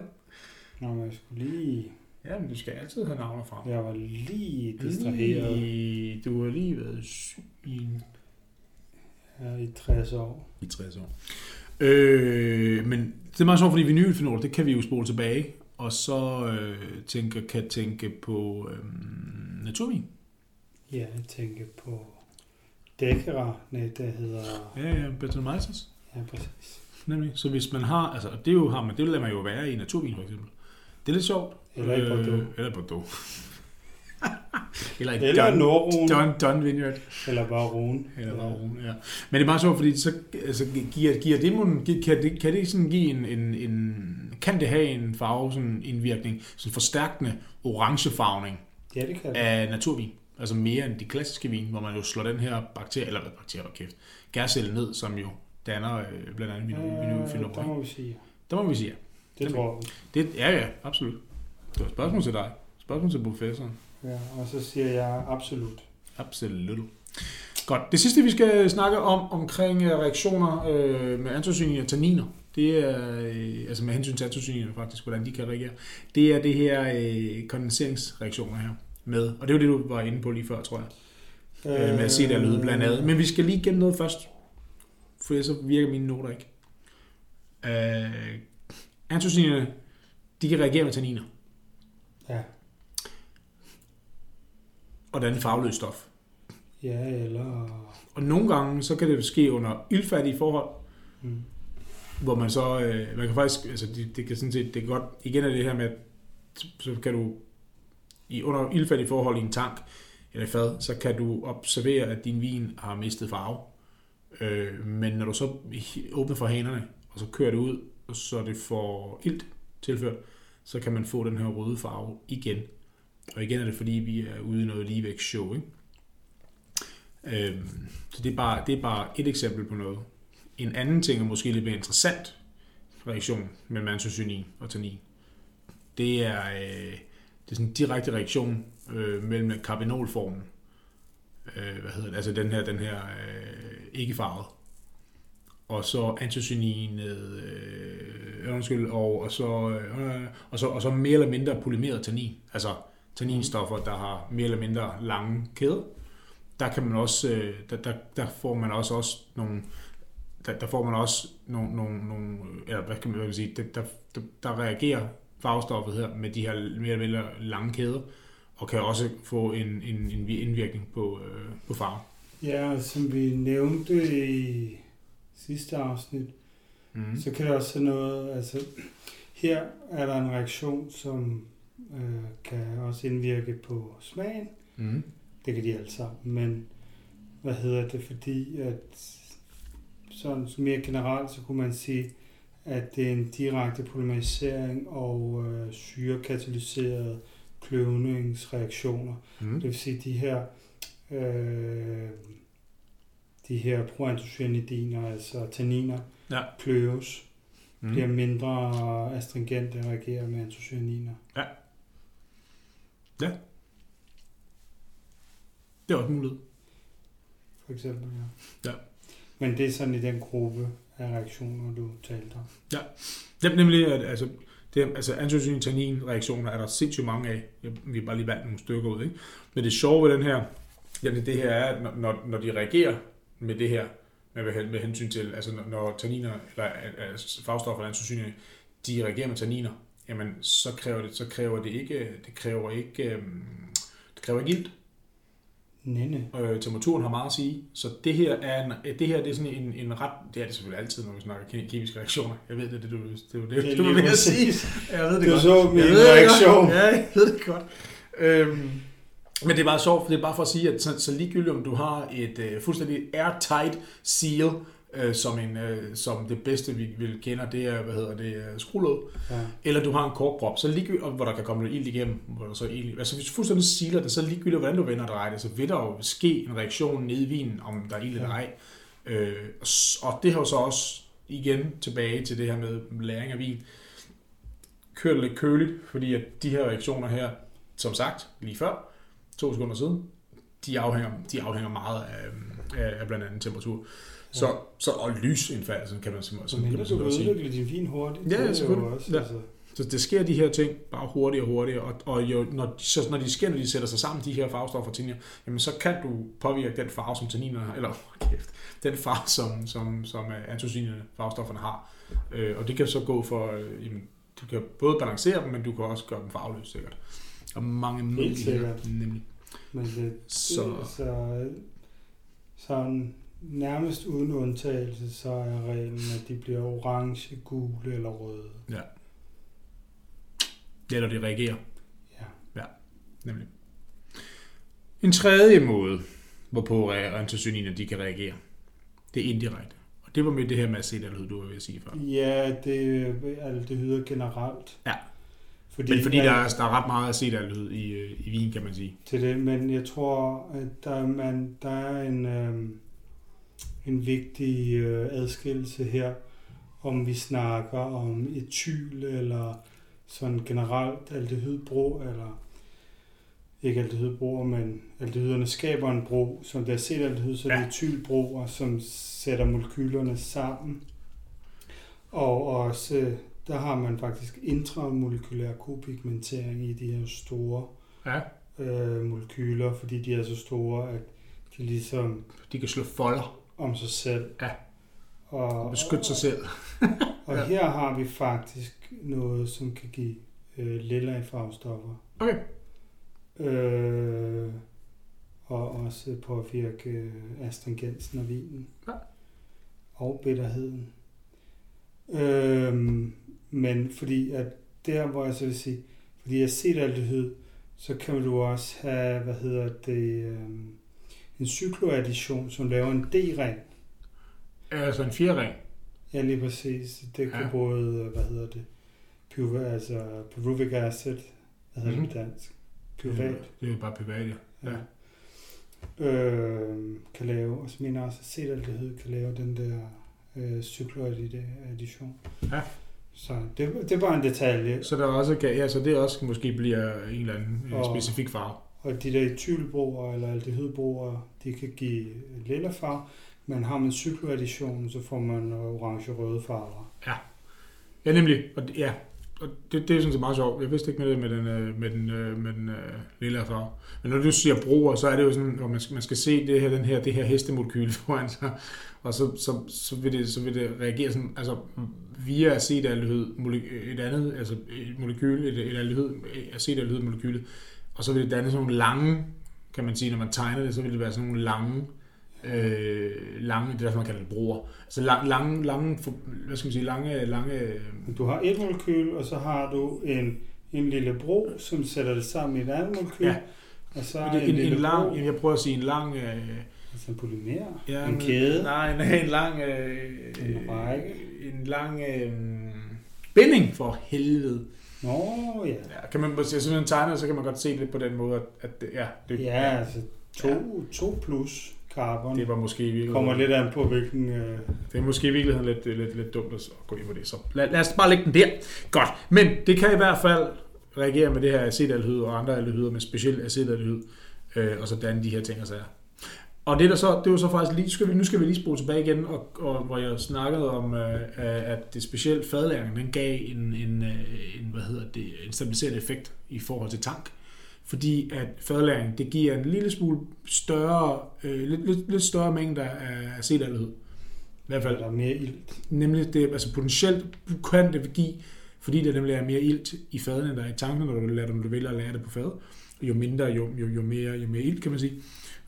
Nå, men jeg skulle lige... Ja, men du skal altid have navne frem. Jeg var lige distraheret Lige, du har lige været syg i, i 60 år. i 60 år. Øh, men det er meget sjovt, fordi vinylfenol, det kan vi jo spole tilbage, og så øh, tænke, kan tænke på øh, naturvin. Ja, jeg tænker på Dækkere, nej, det hedder... Ja, ja, Brettanomyces. Ja, præcis. Nemlig. Så hvis man har, altså det er jo, har man, det lader man jo være i naturvin for eksempel. Det er lidt sjovt. Eller i Bordeaux. Øh, eller i Bordeaux. Eller Eller Don, Norrone, Don, Don Vineyard. eller bare Rune. Eller bare Rune, ja. Men det er bare sjovt, fordi så altså, giver, giver det, kan det, kan det sådan give en, en, en, kan det have en farve, sådan en indvirkning, sådan forstærkende orangefarvning Ja, det kan det. af naturvin? Altså mere end de klassiske vin, hvor man jo slår den her bakterie, eller bakterie, kæft, gærcelle ned, som jo danner øh, blandt andet Øh, vinylfenol. der må vi sige. Der må vi sige ja. Det Nemlig. tror vi. Det, ja, ja, absolut. Det var et spørgsmål til dig. Spørgsmål til professoren. Ja, og så siger jeg absolut. Absolut. Godt. Det sidste, vi skal snakke om omkring øh, reaktioner øh, med antocyanin og tanniner, det er, øh, altså med hensyn til antocyninerne faktisk, hvordan de kan reagere, det er det her øh, kondenseringsreaktioner her med, og det jo det, du var inde på lige før, tror jeg, øh, med acetaldehyde blandt andet. Men vi skal lige gennem noget først, for ellers så virker mine noter ikke. Øh, antocyninerne, de kan reagere med tanniner, Ja, og danne farveløst stof. ja eller... Og nogle gange, så kan det ske under ildfattige forhold, Mm. hvor man så, øh, man kan faktisk, altså det, det kan sådan set, det kan godt, igen er det her med, at så kan du i under ildfattige forhold i en tank eller fad, så kan du observere, at din vin har mistet farve. Øh, men når du så åbner for hanerne, og så kører det ud, og så det får ilt tilført, så kan man få den her røde farve igen. Og igen er det fordi, vi er ude i noget ligevægt show, ikke? Øhm, så det er, bare, det er bare et eksempel på noget. En anden ting, og måske lidt mere interessant reaktion mellem antocyanin og tannin, det er, øh, det er sådan en direkte reaktion øh, mellem karbinolformen, øh, hvad hedder det, altså den her, den her øh, ikke farvet, og så antocyaninet, øh, øh, undskyld, og, og, så, øh, og, så, og så mere eller mindre polymeret tannin, altså tanninstoffer, der har mere eller mindre lange kæder. Der kan man også, øh, der, der, der får man også, også nogle, der, der får man også nogle, nogle, nogle eller hvad kan man, hvad kan sige, der, der, der, der reagerer farvestoffet her med de her mere eller mindre lange kæder, og kan også få en, en, en indvirkning på, øh, på farve. Ja, som vi nævnte i sidste afsnit, Mm. så kan det også noget, altså her er der en reaktion, som øh, kan også indvirke på smagen. Mm. Det kan de alle sammen, men hvad hedder det, fordi at sådan så mere generelt, så kunne man sige, at det er en direkte polymerisering og øh, syrekatalyserede kløvningsreaktioner. Mm. Det vil sige, de her øh, de her proantocyanidiner, altså tanniner, Ja. kløves, Mm. bliver mindre astringente og reagerer med antocyaniner. Det er også en mulighed. For eksempel, ja. Ja. Men det er sådan i den gruppe af reaktioner, du talte om. Det er nemlig, at altså, det, altså antocyanin reaktioner er der sindssygt mange af. Vi har bare lige valgt nogle stykker ud. Ikke? Men det sjove ved den her, jamen det her er, at når- når, de reagerer med det her, med, med, med hensyn til, altså når, tanniner, eller altså, farvestoffer, antocyanin, de reagerer med tanniner, jamen så kræver det, så kræver det ikke, det kræver ikke, øhm, det kræver ikke ilt. Nenne. Øh, temperaturen har meget at sige. Så det her er, en, det her det er sådan en, en ret... Det er det selvfølgelig altid, når vi snakker ke- kemiske reaktioner. Jeg ved det, det, du, det, det, det, det, Det du vil at sige. Jeg ved det Du godt. så min reaktion. Ja, jeg ved det godt. Øhm, men det er bare sjovt, for det er bare for at sige, at så, så ligegyldigt om du har et øh, fuldstændig airtight seal, øh, som, en, øh, som det bedste, vi vil kender, det er, hvad hedder det, øh, skruelåg, Ja. eller du har en korkprop, så ligegyldigt, hvor der kan komme noget ild igennem, hvor der så ild, altså hvis du fuldstændig sealer det, så ligegyldigt, hvordan du vender og drejer det, så vil der jo ske en reaktion nede i vinen, om der er ild eller Ja. ej. Øh, og det har jo så også igen tilbage til det her med læring af vin, kørt lidt køligt, fordi at de her reaktioner her, som sagt, lige før, to sekunder siden, de afhænger, de afhænger meget af, af, af blandt andet temperatur. Så, så og lysindfald, sådan kan man simpelthen, Så kan man du kan udvikle din vin hurtigt. Ja, jo selvfølgelig. Også, Ja. Altså, Så det sker de her ting bare hurtigere og hurtigere, og, og jo, når, så når de sker, når de sætter sig sammen, de her farvestoffer og tanniner, jamen så kan du påvirke den farve, som tanninerne har, eller kæft, den farve, som, som, som øh, antocinerne, farvestofferne har. Øh, og det kan så gå for, øh, jamen, du kan både balancere dem, men du kan også gøre dem farveløse sikkert. Og mange muligheder. Nemlig. men det, Så, så, så sådan nærmest uden undtagelse, så er reglen, at de bliver orange, gule eller røde. det er, når de reagerer. Ja. Nemlig. En tredje måde, hvorpå antocyaniner de kan reagere, det er indirekte. Og det var med det her med acetaldehyd, du var ved at sige før. Ja, det er aldehyder generelt. Ja. Fordi, Men fordi der er, der er ret meget acetaldehyd i, øh, i vin, kan man sige. til det, men jeg tror, at der, man, der er en, øh, en vigtig øh, adskillelse her, om vi snakker om etyl eller sådan generelt aldehydbro, eller ikke aldehydbroer, men aldehyderne skaber en bro, som det er set aldehyd, så ja. det er etylbroer, som sætter molekylerne sammen. Og også, der har man faktisk intramolekylær kopigmentering i de her store Ja. øh, molekyler, fordi de er så store, at de ligesom De kan slå folder om sig selv. Ja. Og, og beskytte sig selv. Og Ja. her har vi faktisk noget, som kan give øh, lilla i farvestoffer. Okay. Øh, og også påvirke øh, astringensen af vinen. Ja. Og bitterheden. Øh, men fordi at der, hvor jeg så vil sige, fordi acetaldehyd, så kan du også have, hvad hedder det, øh, en cykloaddition, som laver en D-ring. Altså en fjerring. Ja, lige præcis. Det kan Ja. ja. både, hvad hedder det, pyruva, altså pyruvic acid, hvad hedder Mhm. det på dansk? Pyruvat. Det er jo bare privat, ja. Ja. Øh, kan lave, og så mener jeg også, at acetaldehyd kan lave den der øh, cykloaddition. Ja. Så det, det er bare en detalje. Så der er også, kan- ja, så det også måske bliver en eller anden Og- specifik farve. Og de der etylbroer eller aldehydbroer, de kan give lilla farve, men har man cykloadditionen, så får man øh, orange-røde farver. Ja, ja nemlig. Og, ja, og det, det er sådan set meget sjovt. Jeg vidste ikke med det med den, øh, med den, øh, med den øh, lilla farve. Men når du siger broer, så er det jo sådan, at man skal, man skal se det her, den her, det her hestemolekyl foran sig, og så, så, så, vil det, så vil det reagere sådan, altså via acetaldehyd, et andet, altså et molekyl, et, et aldehyd, acetaldehyd molekylet, og så vil det danne sådan nogle lange, kan man sige, når man tegner det, så vil det være sådan nogle lange, øh, lange, det er derfor man kalder det broer. Altså lang, lange, lange, hvad skal man sige, lange, lange, Du har et molekyl, og så har du en, en lille bro, som sætter det sammen i et andet molekyl. Ja. Og så en, en, en, lille en lang, bro, jeg prøver at sige en lang, øh, altså en polymer, ja, en kæde, Nej, nej, en lang, øh, En række. en lang øh, binding for helvede. Nå ja. Ja, kan man, hvis jeg simpelthen tegner, så kan man godt se det på den måde, at, det, ja, det, Ja, altså to, Ja. to plus carbon. det var måske i virkeligheden, kommer lidt an på, hvilken... Øh, det er måske i virkeligheden lidt, lidt, lidt dumt at gå ind på det. Så lad, lad os bare lægge den der. Godt. Men det kan i hvert fald reagere med det her acetaldehyd og andre aldehyder med specielt acetaldehyd, øh, og så danne de her ting og sager. Og det, der så, det var så faktisk lige, skal vi, nu skal vi lige spole tilbage igen, og, og hvor jeg snakkede om, øh, at det specielt fadlæring, den gav en, en, øh, en, hvad hedder det, en stabiliserende effekt i forhold til tank. Fordi at fadlæring, det giver en lille smule større, øh, lidt, lidt, lidt større mængder af acetaldehyd. I hvert fald der er mere ilt. Nemlig det, altså potentielt kan det give fordi der nemlig er mere ilt i faden, end der er i tanken, når du, lader dem, du vælger at lære det på fad. Jo mindre, jo, jo, jo, mere, jo mere ilt, kan man sige,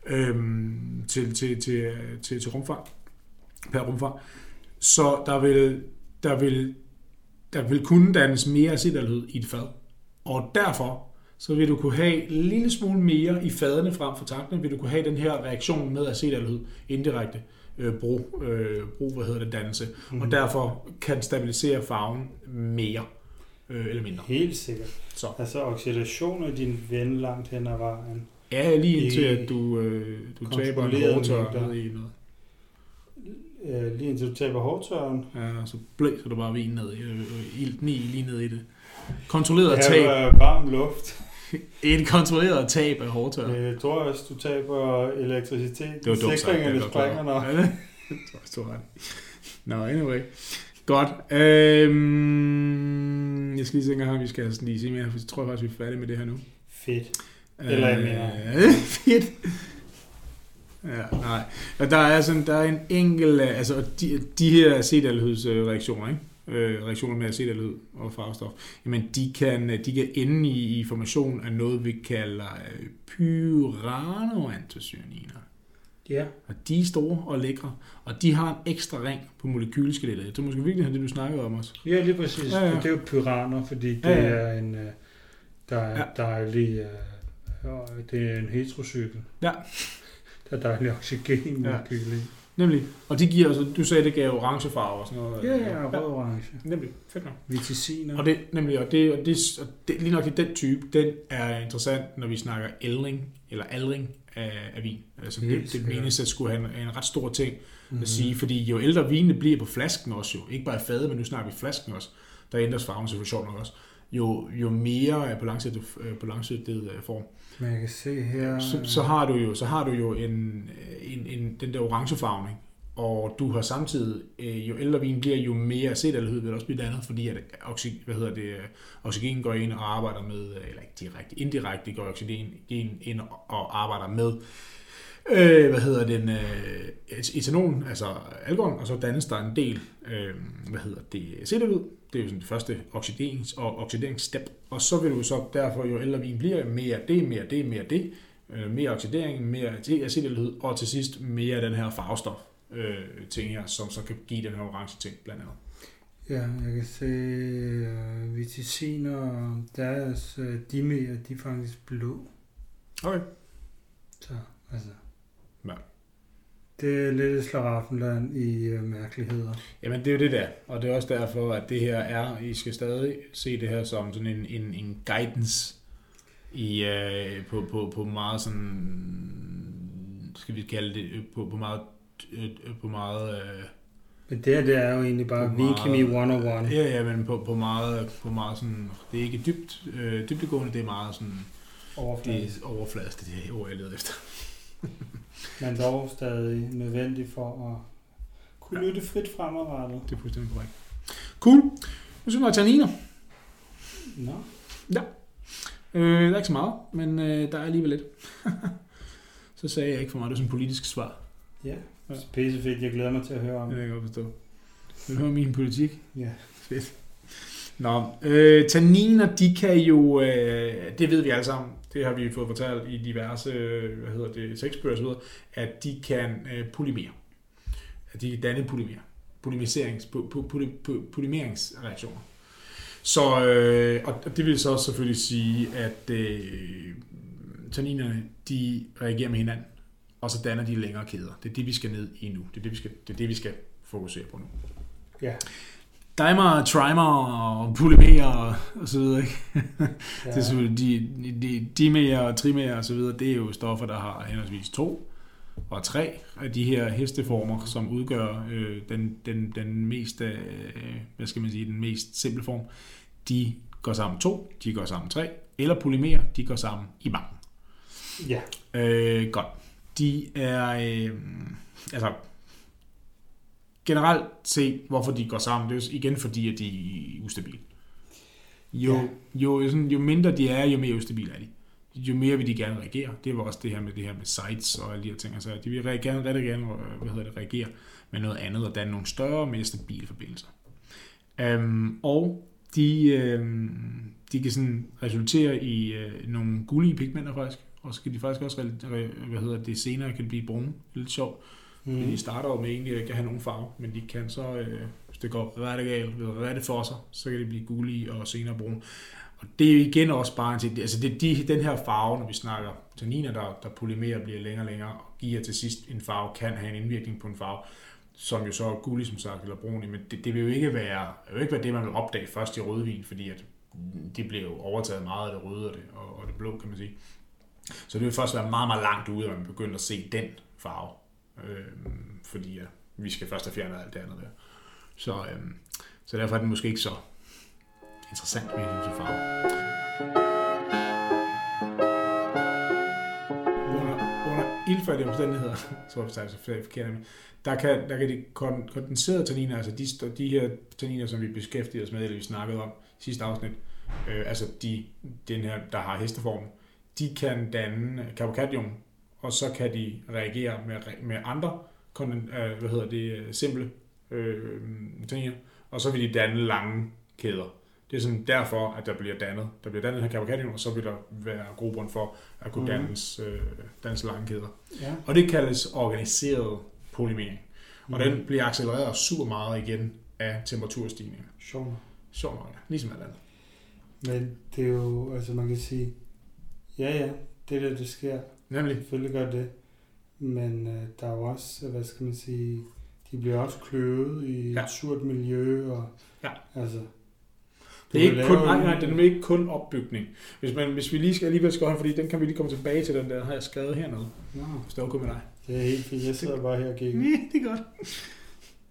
øhm, til, til, til, til, til rumfang, per rumfang. Så der vil, der vil, der vil kunne dannes mere acetaldehyd i et fad. Og derfor så vil du kunne have en lille smule mere i fadene frem for tankene, vil du kunne have den her reaktion med acetaldehyd indirekte øh, brug, øh, brug, hvad hedder det, dannelse, mm. og derfor kan stabilisere farven mere øh, eller mindre. Helt sikkert. Så. Altså oxidation er din ven langt hen ad vejen. Ja, lige indtil at du, øh, du taber en hårdtør ned i noget. Øh, lige indtil du taber hårdtørren. Ja, så blæser du bare vin ned i, øh, ilten i, lige ned i det. Kontrolleret Ja, tab. øh, varm luft. Et kontrolleret tab af hårdtør. Øh, Jeg tror også, du taber elektricitet. Det var dumt sagt. Det er springer, over. Ja, det ret. Nå, anyway. Godt. Øhm, jeg skal lige tænke, om vi skal lige se mere, for jeg tror faktisk, vi er færdige med det her nu. Fedt. Eller jeg mener- Øh, Fedt. Ja, nej. Og der er sådan, der er en enkelt, øh, altså de, de her acetaldehydreaktioner, ikke? Øh, reaktioner med acetaldehyd og farvestof, jamen de kan, de kan ende i, i formation af noget, vi kalder øh, pyranoantocyaniner. Ja. Og de er store og lækre, og de har en ekstra ring på molekyleskelettet. Det er måske virkelig det, du snakkede om også. Ja, lige præcis. Ja, Ja. Det er jo pyraner, fordi det Ja, ja, er en, øh, der er Ja. ja. dejlig, øh, ja, det er en heterocykel. Ja. Der er dejlig oxygen Ja. ja. Nemlig. Og de giver, altså, du sagde, det gav orange farve og sådan noget. Ja, ja, rød orange. Nemlig. Fedt nok. Viticiner. Og det, nemlig, og det, og det, og det, lige nok i den type, den er interessant, når vi snakker aldring, eller aldring af, af vin. Altså det, Helt det sikkert. menes at skulle have en, en ret stor ting Mhm. at sige, fordi jo ældre vinene bliver på flasken også jo, ikke bare i fadet, men nu snakker vi flasken også, der ændres farven selvfølgelig sjovt nok også, jo, jo mere er på langsigtet, øh, på langsigtet øh, form, men jeg kan se her... så, så, har du jo, så har du jo en, en, en, den der orange farvning, og du har samtidig, øh, jo ældre vin bliver, jo mere acetaldehyd vil der også blive dannet, fordi at oxy, hvad hedder det, oxygen går ind og arbejder med, øh, eller ikke direkte, indirekte går oxygen ind og arbejder med, øh, hvad hedder den, øh, etanol, altså alkohol, og så dannes der en del, øh, hvad hedder det, acetaldehyd, det er jo sådan det første oxiderings- og oxideringsstep, og så vil du så derfor, jo ældre vin bliver, mere det, mere det, mere det, øh, mere oxidering, mere acetaldehyd, og til sidst mere den her farvestof øh, ting her, som så kan give den her orange ting, blandt andet. Ja, jeg kan se uh, viticiner, deres uh, dimer, de er faktisk blå. Okay. Så, altså... Det er lidt et slaraffenland i uh, mærkeligheder. Jamen, det er jo det der, og det er også derfor, at det her er, I skal stadig se det her som sådan en, en, en guidance i, øh, på, på, på meget sådan, skal vi kalde det, øh, på, på meget, øh, på meget, øh, Men det her, det er jo egentlig bare Vinkemi 101. ja, ja, men på, på meget, på meget sådan, det er ikke dybt, øh, dybdegående, det er meget sådan, det Overfladisk. er overfladisk, det er det ord, jeg leder efter. Men dog stadig nødvendig for at kunne Ja. lytte frit fremadrettet. Det er fuldstændig korrekt. Cool. Nu synes jeg, tanniner. Nå, Øh, der er ikke så meget, men øh, der er alligevel lidt. så sagde jeg ikke for meget, det er sådan en politisk svar. ja. Ja. Pisse fedt, jeg glæder mig til at høre om. Det kan jeg godt forstå. Vil du høre min politik? Ja. Fedt. Nå, øh, tanniner, de kan jo, øh, det ved vi alle sammen, det har vi fået fortalt i diverse, hvad hedder det, sexbøger og så videre, at de kan øh, polymere. At de kan danne polymer. Polymiserings, po, po, poly, po, polymeringsreaktioner. Så, øh, og det vil så selvfølgelig sige, at øh, tanninerne, de reagerer med hinanden, og så danner de længere kæder. Det er det, vi skal ned i nu. Det er det, vi skal, det, er det, vi skal fokusere på nu. Ja. Dimer, trimer og polymerer og, og så videre. Ikke? Ja. Det er selvfølgelig de, de, dimer og trimer og så videre. Det er jo stoffer, der har henholdsvis to og tre af de her hesteformer, som udgør øh, den, den, den mest, øh, hvad skal man sige, den mest simple form. De går sammen to, de går sammen tre, eller polymerer, de går sammen i mange. ja. Øh, godt. De er, øh, altså, generelt set, hvorfor de går sammen, det er jo igen fordi, at de er ustabile. Jo, Ja. jo, sådan, jo mindre de er, jo mere ustabile er de. Jo mere vil de gerne reagere. Det var også det her med det her med sites og alle de her ting. Altså, de vil gerne, rigtig gerne øh, hvad hedder det, reagere med noget andet og danne nogle større og mere stabile forbindelser. Um, og de, øh, de kan sådan resultere i øh, nogle gullige pigmenter faktisk, og så kan de faktisk også, hvad hedder det, senere kan blive brune. Det er lidt sjovt. Mm. De starter jo med egentlig ikke at have nogen farve, men de kan så, øh, hvis det går ret galt, rette for sig, så kan de blive gullige og senere brune. Og det er jo igen også bare en ting, altså det, de, den her farve, når vi snakker tanniner, der, der polymerer bliver længere og længere, og giver til sidst en farve, kan have en indvirkning på en farve, som jo så er gullig, som sagt, eller brun, men det, det vil jo ikke være, det vil ikke være det, man vil opdage først i rødvin, fordi at det bliver jo overtaget meget af det røde og det, og, og det blå, kan man sige. Så det vil først være meget, meget langt ude, at man begynder at se den farve. Øh, fordi ja, vi skal først have fjernet alt det andet der. Så, øh, så derfor er den måske ikke så interessant med hensyn til farve. Under, under ildfærdige omstændigheder, så er det så forkert, der kan, der kan de kondenserede tanniner, altså de, de her tanniner, som vi beskæftigede os med, eller vi snakkede om i sidste afsnit, øh, altså de, den her, der har hesteformen, de kan danne carbocation, og så kan de reagere med, med andre øh, hvad hedder det, simple øh, tanniner, og så vil de danne lange kæder. Det er sådan derfor, at der bliver dannet. Der bliver dannet her carbocation, og så vil der være grobund for at kunne dannes, øh, dannes lange kæder. Ja. Og det kaldes organiseret polymering. Og Mhm. den bliver accelereret super meget igen af temperaturstigninger. Sjovt. Sjovt nok, ja. Ligesom alt andet. Men det er jo, altså man kan sige, ja ja, det er det, der sker. Nemlig. Selvfølgelig gør det. Men øh, der er jo også, hvad skal man sige, de bliver også kløvet i Ja. et surt miljø. Og, Ja. Altså, Det er ikke kun, nej, nej, det er ikke kun opbygning. Hvis, man, hvis vi lige skal alligevel skal holde, fordi den kan vi lige komme tilbage til, den der har jeg skrevet hernede. Nå, Hvis det er okay med dig. det er helt fint. Jeg sidder bare her og kigger. Ja, det er godt.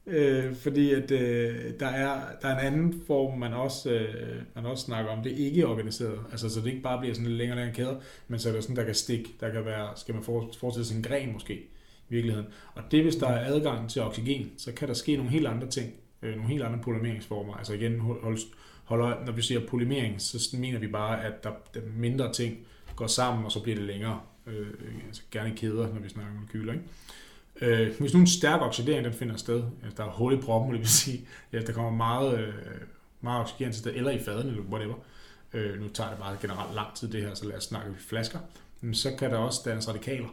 Øh, fordi at øh, der, er, der er en anden form, man også, øh, man også snakker om. Det er ikke organiseret. Altså, så det ikke bare bliver sådan lidt længere og længere kæder, men så er der sådan, der kan stikke. Der kan være, skal man forestille sig en gren måske, i virkeligheden. Og det, hvis der er adgang til oxygen, så kan der ske nogle helt andre ting. Øh, nogle helt andre polymeringsformer. Altså igen, hold, hold, hold når vi siger polymering, så mener vi bare, at der, der mindre ting går sammen, og så bliver det længere. Øh, altså gerne kæder, når vi snakker om molekyler. Ikke? Øh, hvis nu en stærk oxidering den finder sted, altså der er hul i proppen, det vil sige, ja, der kommer meget, øh, meget oxygen til sted, eller i faden, eller whatever. Øh, nu tager det bare generelt lang tid det her, så lad os snakke flasker. Men så kan der også dannes radikaler.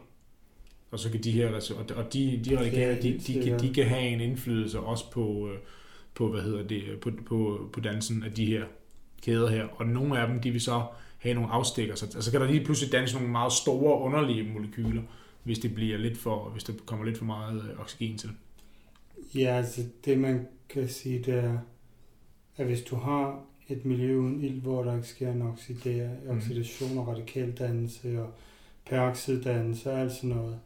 Og så kan de her, og de- de, de radikaler, de, de, kan, de kan have en indflydelse også på, øh, på hvad hedder det, på, på, på dansen af de her kæder her. Og nogle af dem, de vil så have nogle afstikker. Så altså kan der lige pludselig dannes nogle meget store, underlige molekyler, hvis det bliver lidt for, hvis der kommer lidt for meget øh, oxygen til. Ja, altså det man kan sige, det er, at hvis du har et miljø uden ild, hvor der ikke sker en oxidere, Mhm. oxidation og radikaldannelse og peroxiddannelse og alt sådan noget,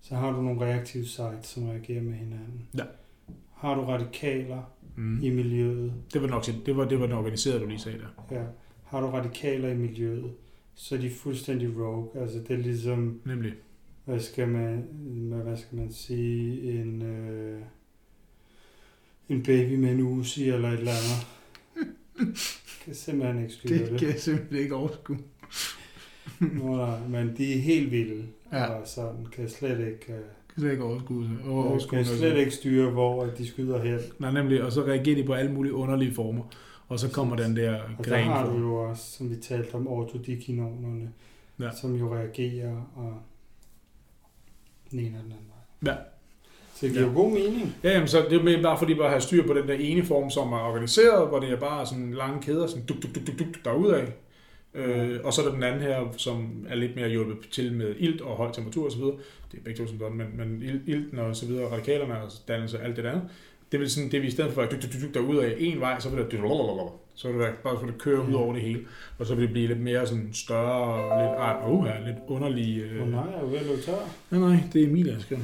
så har du nogle reaktive sites, som reagerer med hinanden. Ja. Har du radikaler Mm. i miljøet, Det var, nok, det var det var den organiserede, du lige sagde der. ja, har du radikaler i miljøet, så er de fuldstændig rogue. Altså det er ligesom, Nemlig. Hvad skal man, hvad skal man sige, en, øh, en baby med en usi eller et eller andet. kan simpelthen ikke styre det. jeg simpelthen ikke overskue. Nå, nej, men de er helt vilde, Ja. og sådan kan slet ikke, øh, Kan slet ikke overskue det. Over, kan overskue noget. slet ikke styre, hvor de skyder hen. Nej, nemlig. Og så reagerer de på alle mulige underlige former. Og så kommer den der Og der gren har for. du jo også, som vi talte om, ortodikinonerne, Ja. som jo reagerer og den ene og den anden vej. Ja. Så det giver Ja. god mening. Ja, jamen, så det er bare fordi, bare at have styr på den der ene form, som er organiseret, hvor det er bare sådan lange kæder, sådan duk, duk, duk, duk, duk derudad. Øh, og så er der den anden her, som er lidt mere hjulpet til med ilt og høj temperatur osv. Det er begge to som sådan, men, men il- ilten og så videre, radikalerne og dannelse og alt det andet. Det vil sådan, det vi i stedet for at duk, duk, duk, duk, derudad en vej, så vil det så vil det være, bare for det køre ud over det hele. Og så vil det blive lidt mere sådan større, lidt, ah, uh, lidt underlig... Øh. oh, nej, jeg er ved at løbe tør. Nej, nej, det er Emilie, der skal.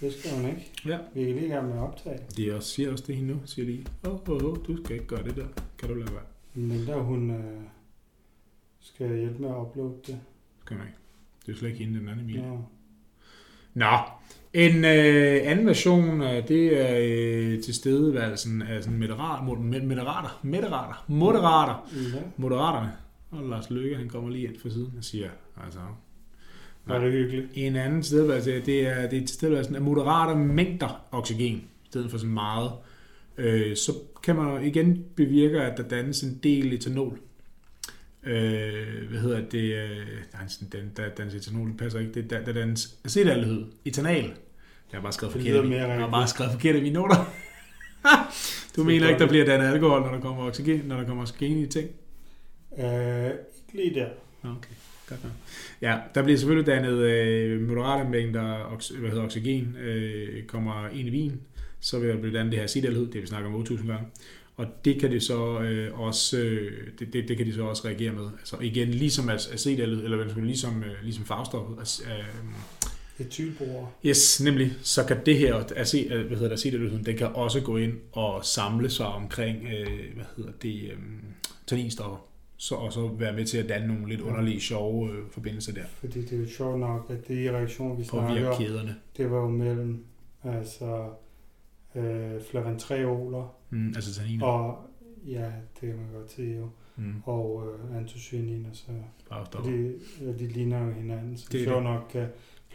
Det skal hun ikke. Ja. Vi er lige i gang med at optage. Det er også, siger også det hende nu, siger de. Åh, oh, oh, oh, du skal ikke gøre det der. Kan du lade være? Men der hun øh, skal hjælpe med at uploade det. Skal man ikke. Det er slet ikke hende, den anden Emilie. Nå. Nå, en øh, anden version, øh, det er øh, tilstedeværelsen af sådan moderater, moderater, moderater, moderater, Ja. moderaterne. Og Lars Løkke, han kommer lige ind fra siden og siger, altså, Var det hyggeligt? en anden tilstedeværelse, det er, det er tilstedeværelsen af moderate mængder oxygen, i stedet for sådan meget øh, så kan man igen bevirke, at der dannes en del etanol. Øh, hvad hedder det? Øh, sådan, den, der dannes etanol, det passer ikke. Det, der, der dannes acetaldehyd. Etanal. Jeg har bare skrevet forkert. mere Jeg har bare skrevet forkert i mine noter. du mener godt. ikke, der bliver dannet alkohol, når der kommer oxygen, når der kommer oxygen i ting? Øh, ikke lige der. Okay, godt nok. Ja, der bliver selvfølgelig dannet øh, moderate mængder ox- hvad hedder, oxygen, øh, kommer ind i vin, så vil der blive dannet det her acetaldehyd, det vi snakker om 8000 gange. Og det kan det så øh, også øh, det, det, det, kan de så også reagere med. Altså igen, ligesom ac- acetaldehyd, eller hvad ligesom, øh, ligesom farvestoffet. Altså, øh, Etylbroer. yes, nemlig, så kan det her, øh, hvad hedder det, det kan også gå ind og samle sig omkring, øh, hvad hedder det, øh, tanninstoffer. Så, og så være med til at danne nogle lidt underlige, sjove øh, forbindelser der. Fordi det er jo sjovt nok, at det reaktion, vi snakker kæderne. det var jo mellem altså, øh, flavantreoler Mm, altså tanniner. og, ja, det kan man godt sige jo, Mm, og øh, antocyaniner, så bare og de, de ligner jo hinanden. Så Det det er sjovt nok,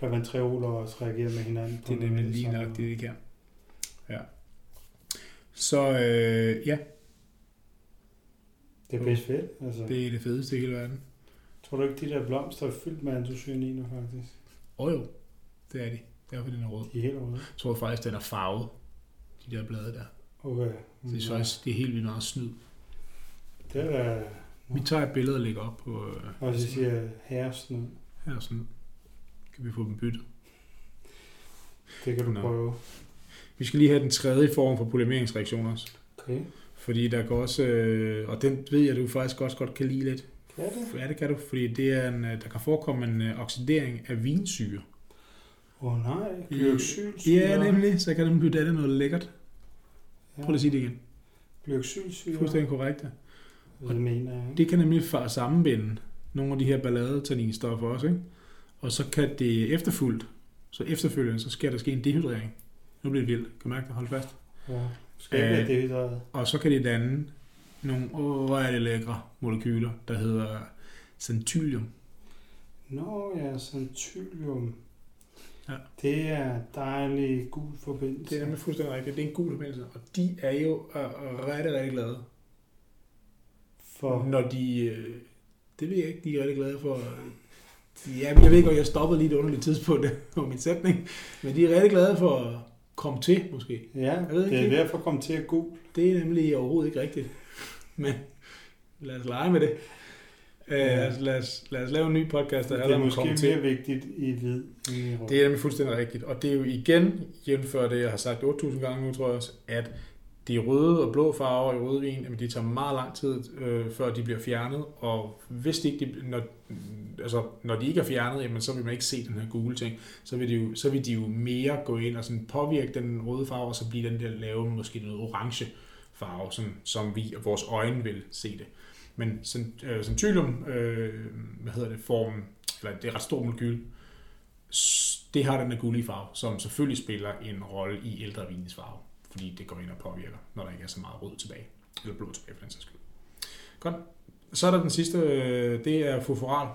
at flavantreoler også reagerer med hinanden. på det er nemlig lige nok det, de kan. Ja. Så øh, ja, Det er bedst fedt. Altså. det er det fedeste i hele verden. Tror du ikke, de der blomster er fyldt med antocyaniner faktisk? Og jo, det er de. Derfor den er rød. De er helt røde. Jeg tror faktisk, den er farvet, de der blade der. Okay. Så det er faktisk det er helt vildt meget snyd. Det er da... Vi tager et billede og lægger op på øh, Og så siger herresnød. her snyd. Kan vi få dem byttet. Det kan du Nå. prøve. Vi skal lige have den tredje form for polymeringsreaktion også. Okay. Fordi der går også, øh, og den ved jeg, du faktisk også godt kan lide lidt. Kan det? Ja, det kan du, fordi det er en, øh, der kan forekomme en øh, oxidering af vinsyre. Åh oh, nej, glyoxylsyre. Ja, nemlig. Så kan den blive dannet noget lækkert. Ja. Prøv at sige det igen. Glyoxylsyre. Fuldstændig korrekt. ja. Det mener jeg. Det kan nemlig sammenbinde nogle af de her balladetanninstoffer også, ikke? Og så kan det efterfulgt, så efterfølgende, så skal der ske en dehydrering. Nu bliver det vildt. Kan du mærke det? Hold fast. Ja. Skal Øh, dehydreret. Og så kan det danne nogle, åh, hvor er det lækre molekyler, der hedder centylium. Nå ja, centylium. Ja. Det er dejlig gul forbindelse. Det er nemlig fuldstændig rigtigt. Det er en gul forbindelse, og de er jo øh, rigtig, rigtig glade. For, Når de... Øh, det ved jeg ikke, de er rigtig glade for... Ja, jeg ved ikke, om jeg stoppede lige et underligt tidspunkt på min sætning, men de er rigtig glade for at komme til, måske. ja, ved det er ikke. derfor kommet til at gul. Det er nemlig overhovedet ikke rigtigt. Men lad os lege med det. Øh, lad, os, lad, os, lad os lave en ny podcast, der Det handler er om at måske komme mere til. vigtigt i hvid. Det er nemlig fuldstændig rigtigt. Og det er jo igen, jævnfør det, jeg har sagt 8.000 gange nu, tror jeg også, at de røde og blå farver i rødvin, jamen, de tager meget lang tid, øh, før de bliver fjernet. Og hvis de ikke, de, når, altså, når de ikke er fjernet, jamen, så vil man ikke se den her gule ting. Så vil, de jo, så vil de jo mere gå ind og sådan påvirke den røde farve, og så bliver den der lave måske noget orange farve, som, som vi og vores øjne vil se det. Men øh, centylium, øh, hvad hedder det, formen, eller det er ret stort molekyl, det har den der gule farve, som selvfølgelig spiller en rolle i ældre vinens farve, fordi det går ind og påvirker, når der ikke er så meget rød tilbage, eller blå tilbage for den sags skyld. Godt. Så er der den sidste, øh, det er fosforal.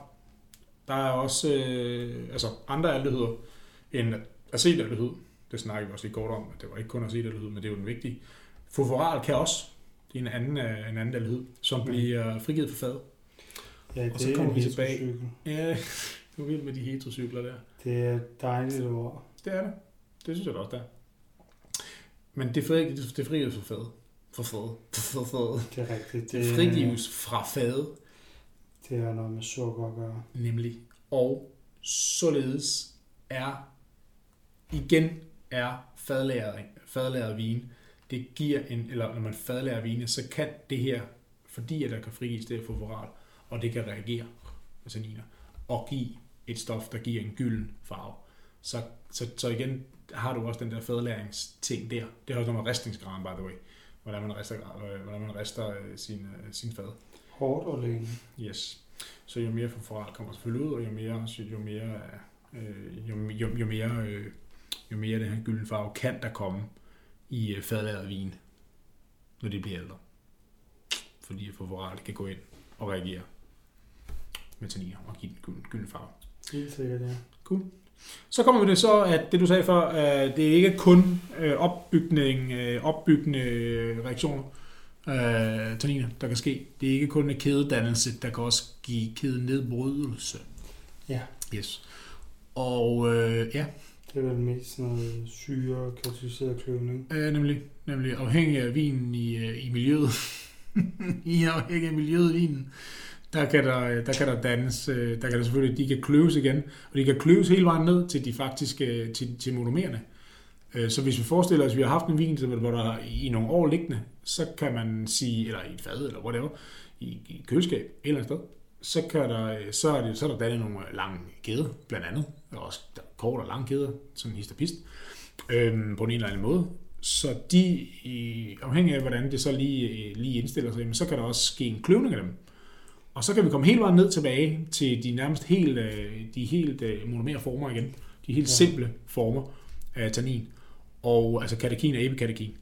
Der er også øh, altså andre aldehyder end acetaldehyd. Det snakkede vi også lige kort om, at det var ikke kun acetaldehyd, men det er jo den vigtige. Fosforal kan også, det er en anden, øh, en anden aldehyd, som Mhm. bliver frigivet for fad. Ja, Og så det er kommer vi tilbage. Ja, du vild med de heterocykler der. Det er dejligt ord. Det er det. Det synes jeg da også, der. Men det, fri, det frigives for fad. For fad. For fad. Det er rigtigt. Det Det, frigives fra fad, det har noget med sukker at gøre. nemlig. Og således er, igen er fadlæring, fadlæret vin, det giver en, eller når man fadlærer vine, så kan det her, fordi at der kan frigives det her fosforal, og det kan reagere tanniner, og give et stof, der giver en gylden farve. Så, så, så igen har du også den der fadlæringsting der. Det har også noget med ristningsgraden, by the way. Hvordan man rister, øh, hvordan man rister øh, sin, øh, sin fad. Hårdt og længe. Yes. Så jo mere fosforat kommer selvfølgelig ud, og jo mere, så jo mere, øh, jo, jo, jo mere, øh, jo mere den her gylden farve kan der komme i øh, fadlaget vin, når det bliver ældre. Fordi fosforat kan gå ind og reagere med tanniner og give den gylden, gylden farve. Helt sikkert, ja. Så kommer vi det så, at det du sagde før, at det er ikke kun øh, opbygning, øh, opbyggende øh, reaktioner, øh, tanniner, der kan ske. Det er ikke kun en kædedannelse, der kan også give kædenedbrydelse. Ja. Yes. Og øh, ja, Det er vel mest sådan noget syre, katalyseret kløvning. øh, nemlig, nemlig afhængig af vinen i, øh, i miljøet. I afhængig af miljøet i vinen. Der kan der, øh, der kan der dannes, øh, der kan der selvfølgelig, de kan kløves igen, og de kan kløves hele vejen ned til de faktiske, øh, til, til monomererne. Så hvis vi forestiller os, at vi har haft en vin, som- hvor der er i nogle år liggende, så kan man sige, eller i et fad, eller whatever, i, i køleskab, et eller andet sted, så, kan der, så, er det, så er der dannet nogle lange kæder, blandt andet, og også der er og lange kæder, sådan hist og øhm, på en eller anden måde. Så de, i, afhængig af hvordan det så lige, lige indstiller sig, jamen, så kan der også ske en kløvning af dem. Og så kan vi komme hele vejen ned tilbage til de nærmest helt, øh, de helt øh, monomere former igen. De helt ja. simple former af tannin. Og altså katekin og epikatekin.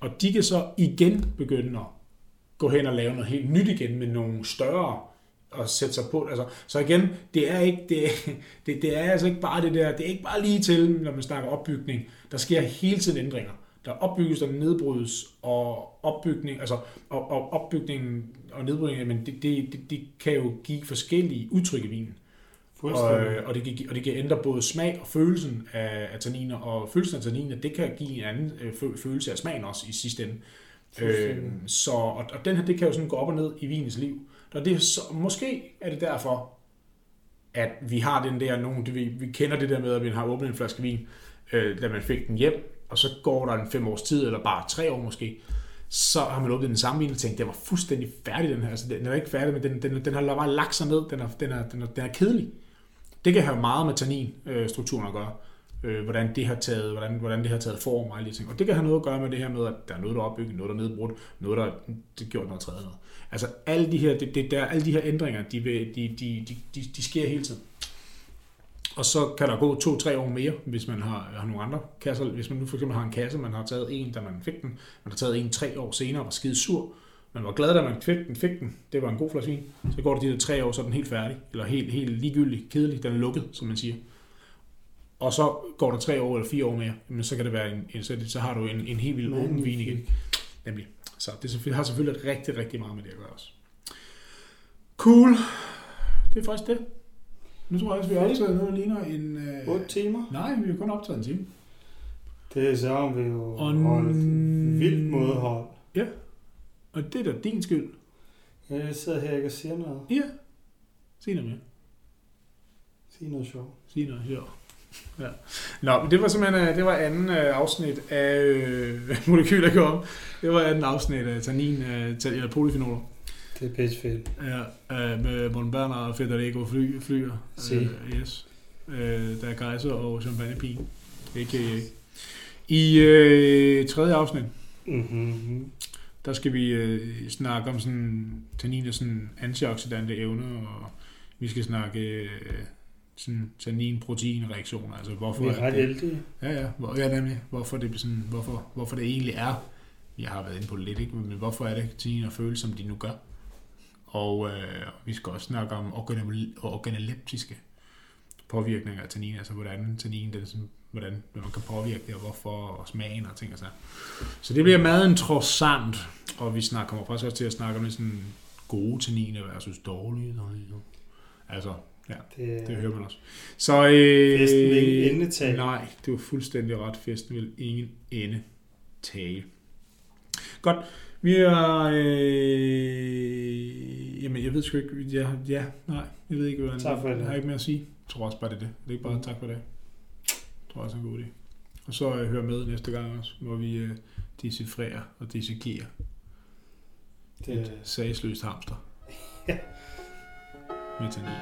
Og de kan så igen begynde at gå hen og lave noget helt nyt igen med nogle større og sætte sig på. Altså, så igen, det er, ikke, det, det, det er altså ikke bare det der, det er ikke bare lige til, når man snakker opbygning. Der sker hele tiden ændringer. Der opbygges, der nedbrydes, og opbygning, altså, og, og opbygningen og nedbrydningen, men det, det, det, det, kan jo give forskellige udtryk i vinen. Og, Fuldstændig. og, det kan, og det kan ændre både smag og følelsen af, af tanniner, og følelsen af tanniner, det kan give en anden øh, fø- følelse af smagen også i sidste ende. Øh, så, og, og den her, det kan jo sådan gå op og ned i vinens liv. Og det er så, måske er det derfor, at vi har den der, nogen, det, vi, vi kender det der med, at vi har åbnet en flaske vin, øh, da man fik den hjem, og så går der en fem års tid, eller bare tre år måske, så har man åbnet den samme vin og tænkt, det var fuldstændig færdig den her. Altså, den er ikke færdig, men den, den, den har bare lagt sig ned. Den er, den er, den er, den er kedelig. Det kan have meget med tanninstrukturen at gøre. Øh, hvordan, det har taget, hvordan, hvordan det har taget form og alle de ting. Og det kan have noget at gøre med det her med, at der er noget, der er opbygget, noget, der er nedbrudt, noget, der er det gjort noget tredje noget. Altså alle de her, det, det der, alle de her ændringer, de, vil- de, de, de, de, de sker hele tiden. Og så kan der gå to-tre år mere, hvis man har, har nogle andre kasser. Hvis man nu for eksempel har en kasse, man har taget en, da man fik den, man har taget en tre år senere og var skide sur, man var glad, da man fik den, fik den. Det var en god flaske vin. Så går det de der tre år, så er den helt færdig. Eller helt, helt ligegyldig, kedelig. Den er lukket, som man siger. Og så går der tre år eller fire år mere, men så kan det være en, en så, så har du en, en helt vild åben vin igen. Nemlig. Så det selvfølgelig, har selvfølgelig rigtig, rigtig meget med det at gøre også. Cool. Det er faktisk det. Nu tror jeg også, vi har optaget noget, der ligner en... Øh... 8 timer. Nej, vi har kun optaget en time. Det er så, om vi jo Og holdt vildt modhold. Og det er da din skyld. Jeg sidder her ikke og siger noget. Ja. Sig noget mere. Sig noget sjovt. Sig noget, jo. Ja. Nå, men det var simpelthen øh, det var anden øh, afsnit af øh, molekyler kom. Det var anden afsnit af tannin, øh, eller polyfenoler. Det er pisse fedt. Ja, øh, med Morten Berner og Federico Fly, Flyer. Si. Øh, yes. Øh, der er Gejser og Champagne A.k.a. I øh, tredje afsnit, Mm-hmm. der skal vi øh, snakke om sådan tannin og sådan antioxidante evner, og vi skal snakke øh, sådan tannin-protein-reaktioner, altså hvorfor Vi er at ret heldige. ja, ja, hvor, ja, nemlig, hvorfor det, sådan, hvorfor, hvorfor det egentlig er, jeg har været inde på det lidt, ikke? men hvorfor er det, tannin føles, som de nu gør. Og øh, vi skal også snakke om organole- organoleptiske påvirkninger af tannin, altså hvordan tannin, den, sådan, hvordan man kan påvirke det, og hvorfor, og smagen og ting og sådan. Så det bliver meget interessant, og vi snakker, kommer faktisk også til at snakke om det sådan gode tanniner versus dårlige tanniner. Altså, ja, Det, det hører man også. Så, øh, Festen vil ikke ende tage. Nej, det var fuldstændig ret. Festen vil ingen ende tage. Godt. Vi er... Øh, jamen, jeg ved sgu ikke... Ja, ja, nej. Jeg ved ikke, hvad Tak for det. Jeg har ikke mere at sige. Jeg tror også bare, det er det. Det er ikke bare Mm. tak for det. Jeg tror også, det er en god idé. Og så øh, hør med næste gang også, hvor vi øh, decifrerer og dissekerer det, et sagsløst hamster. Ja. Med tannin.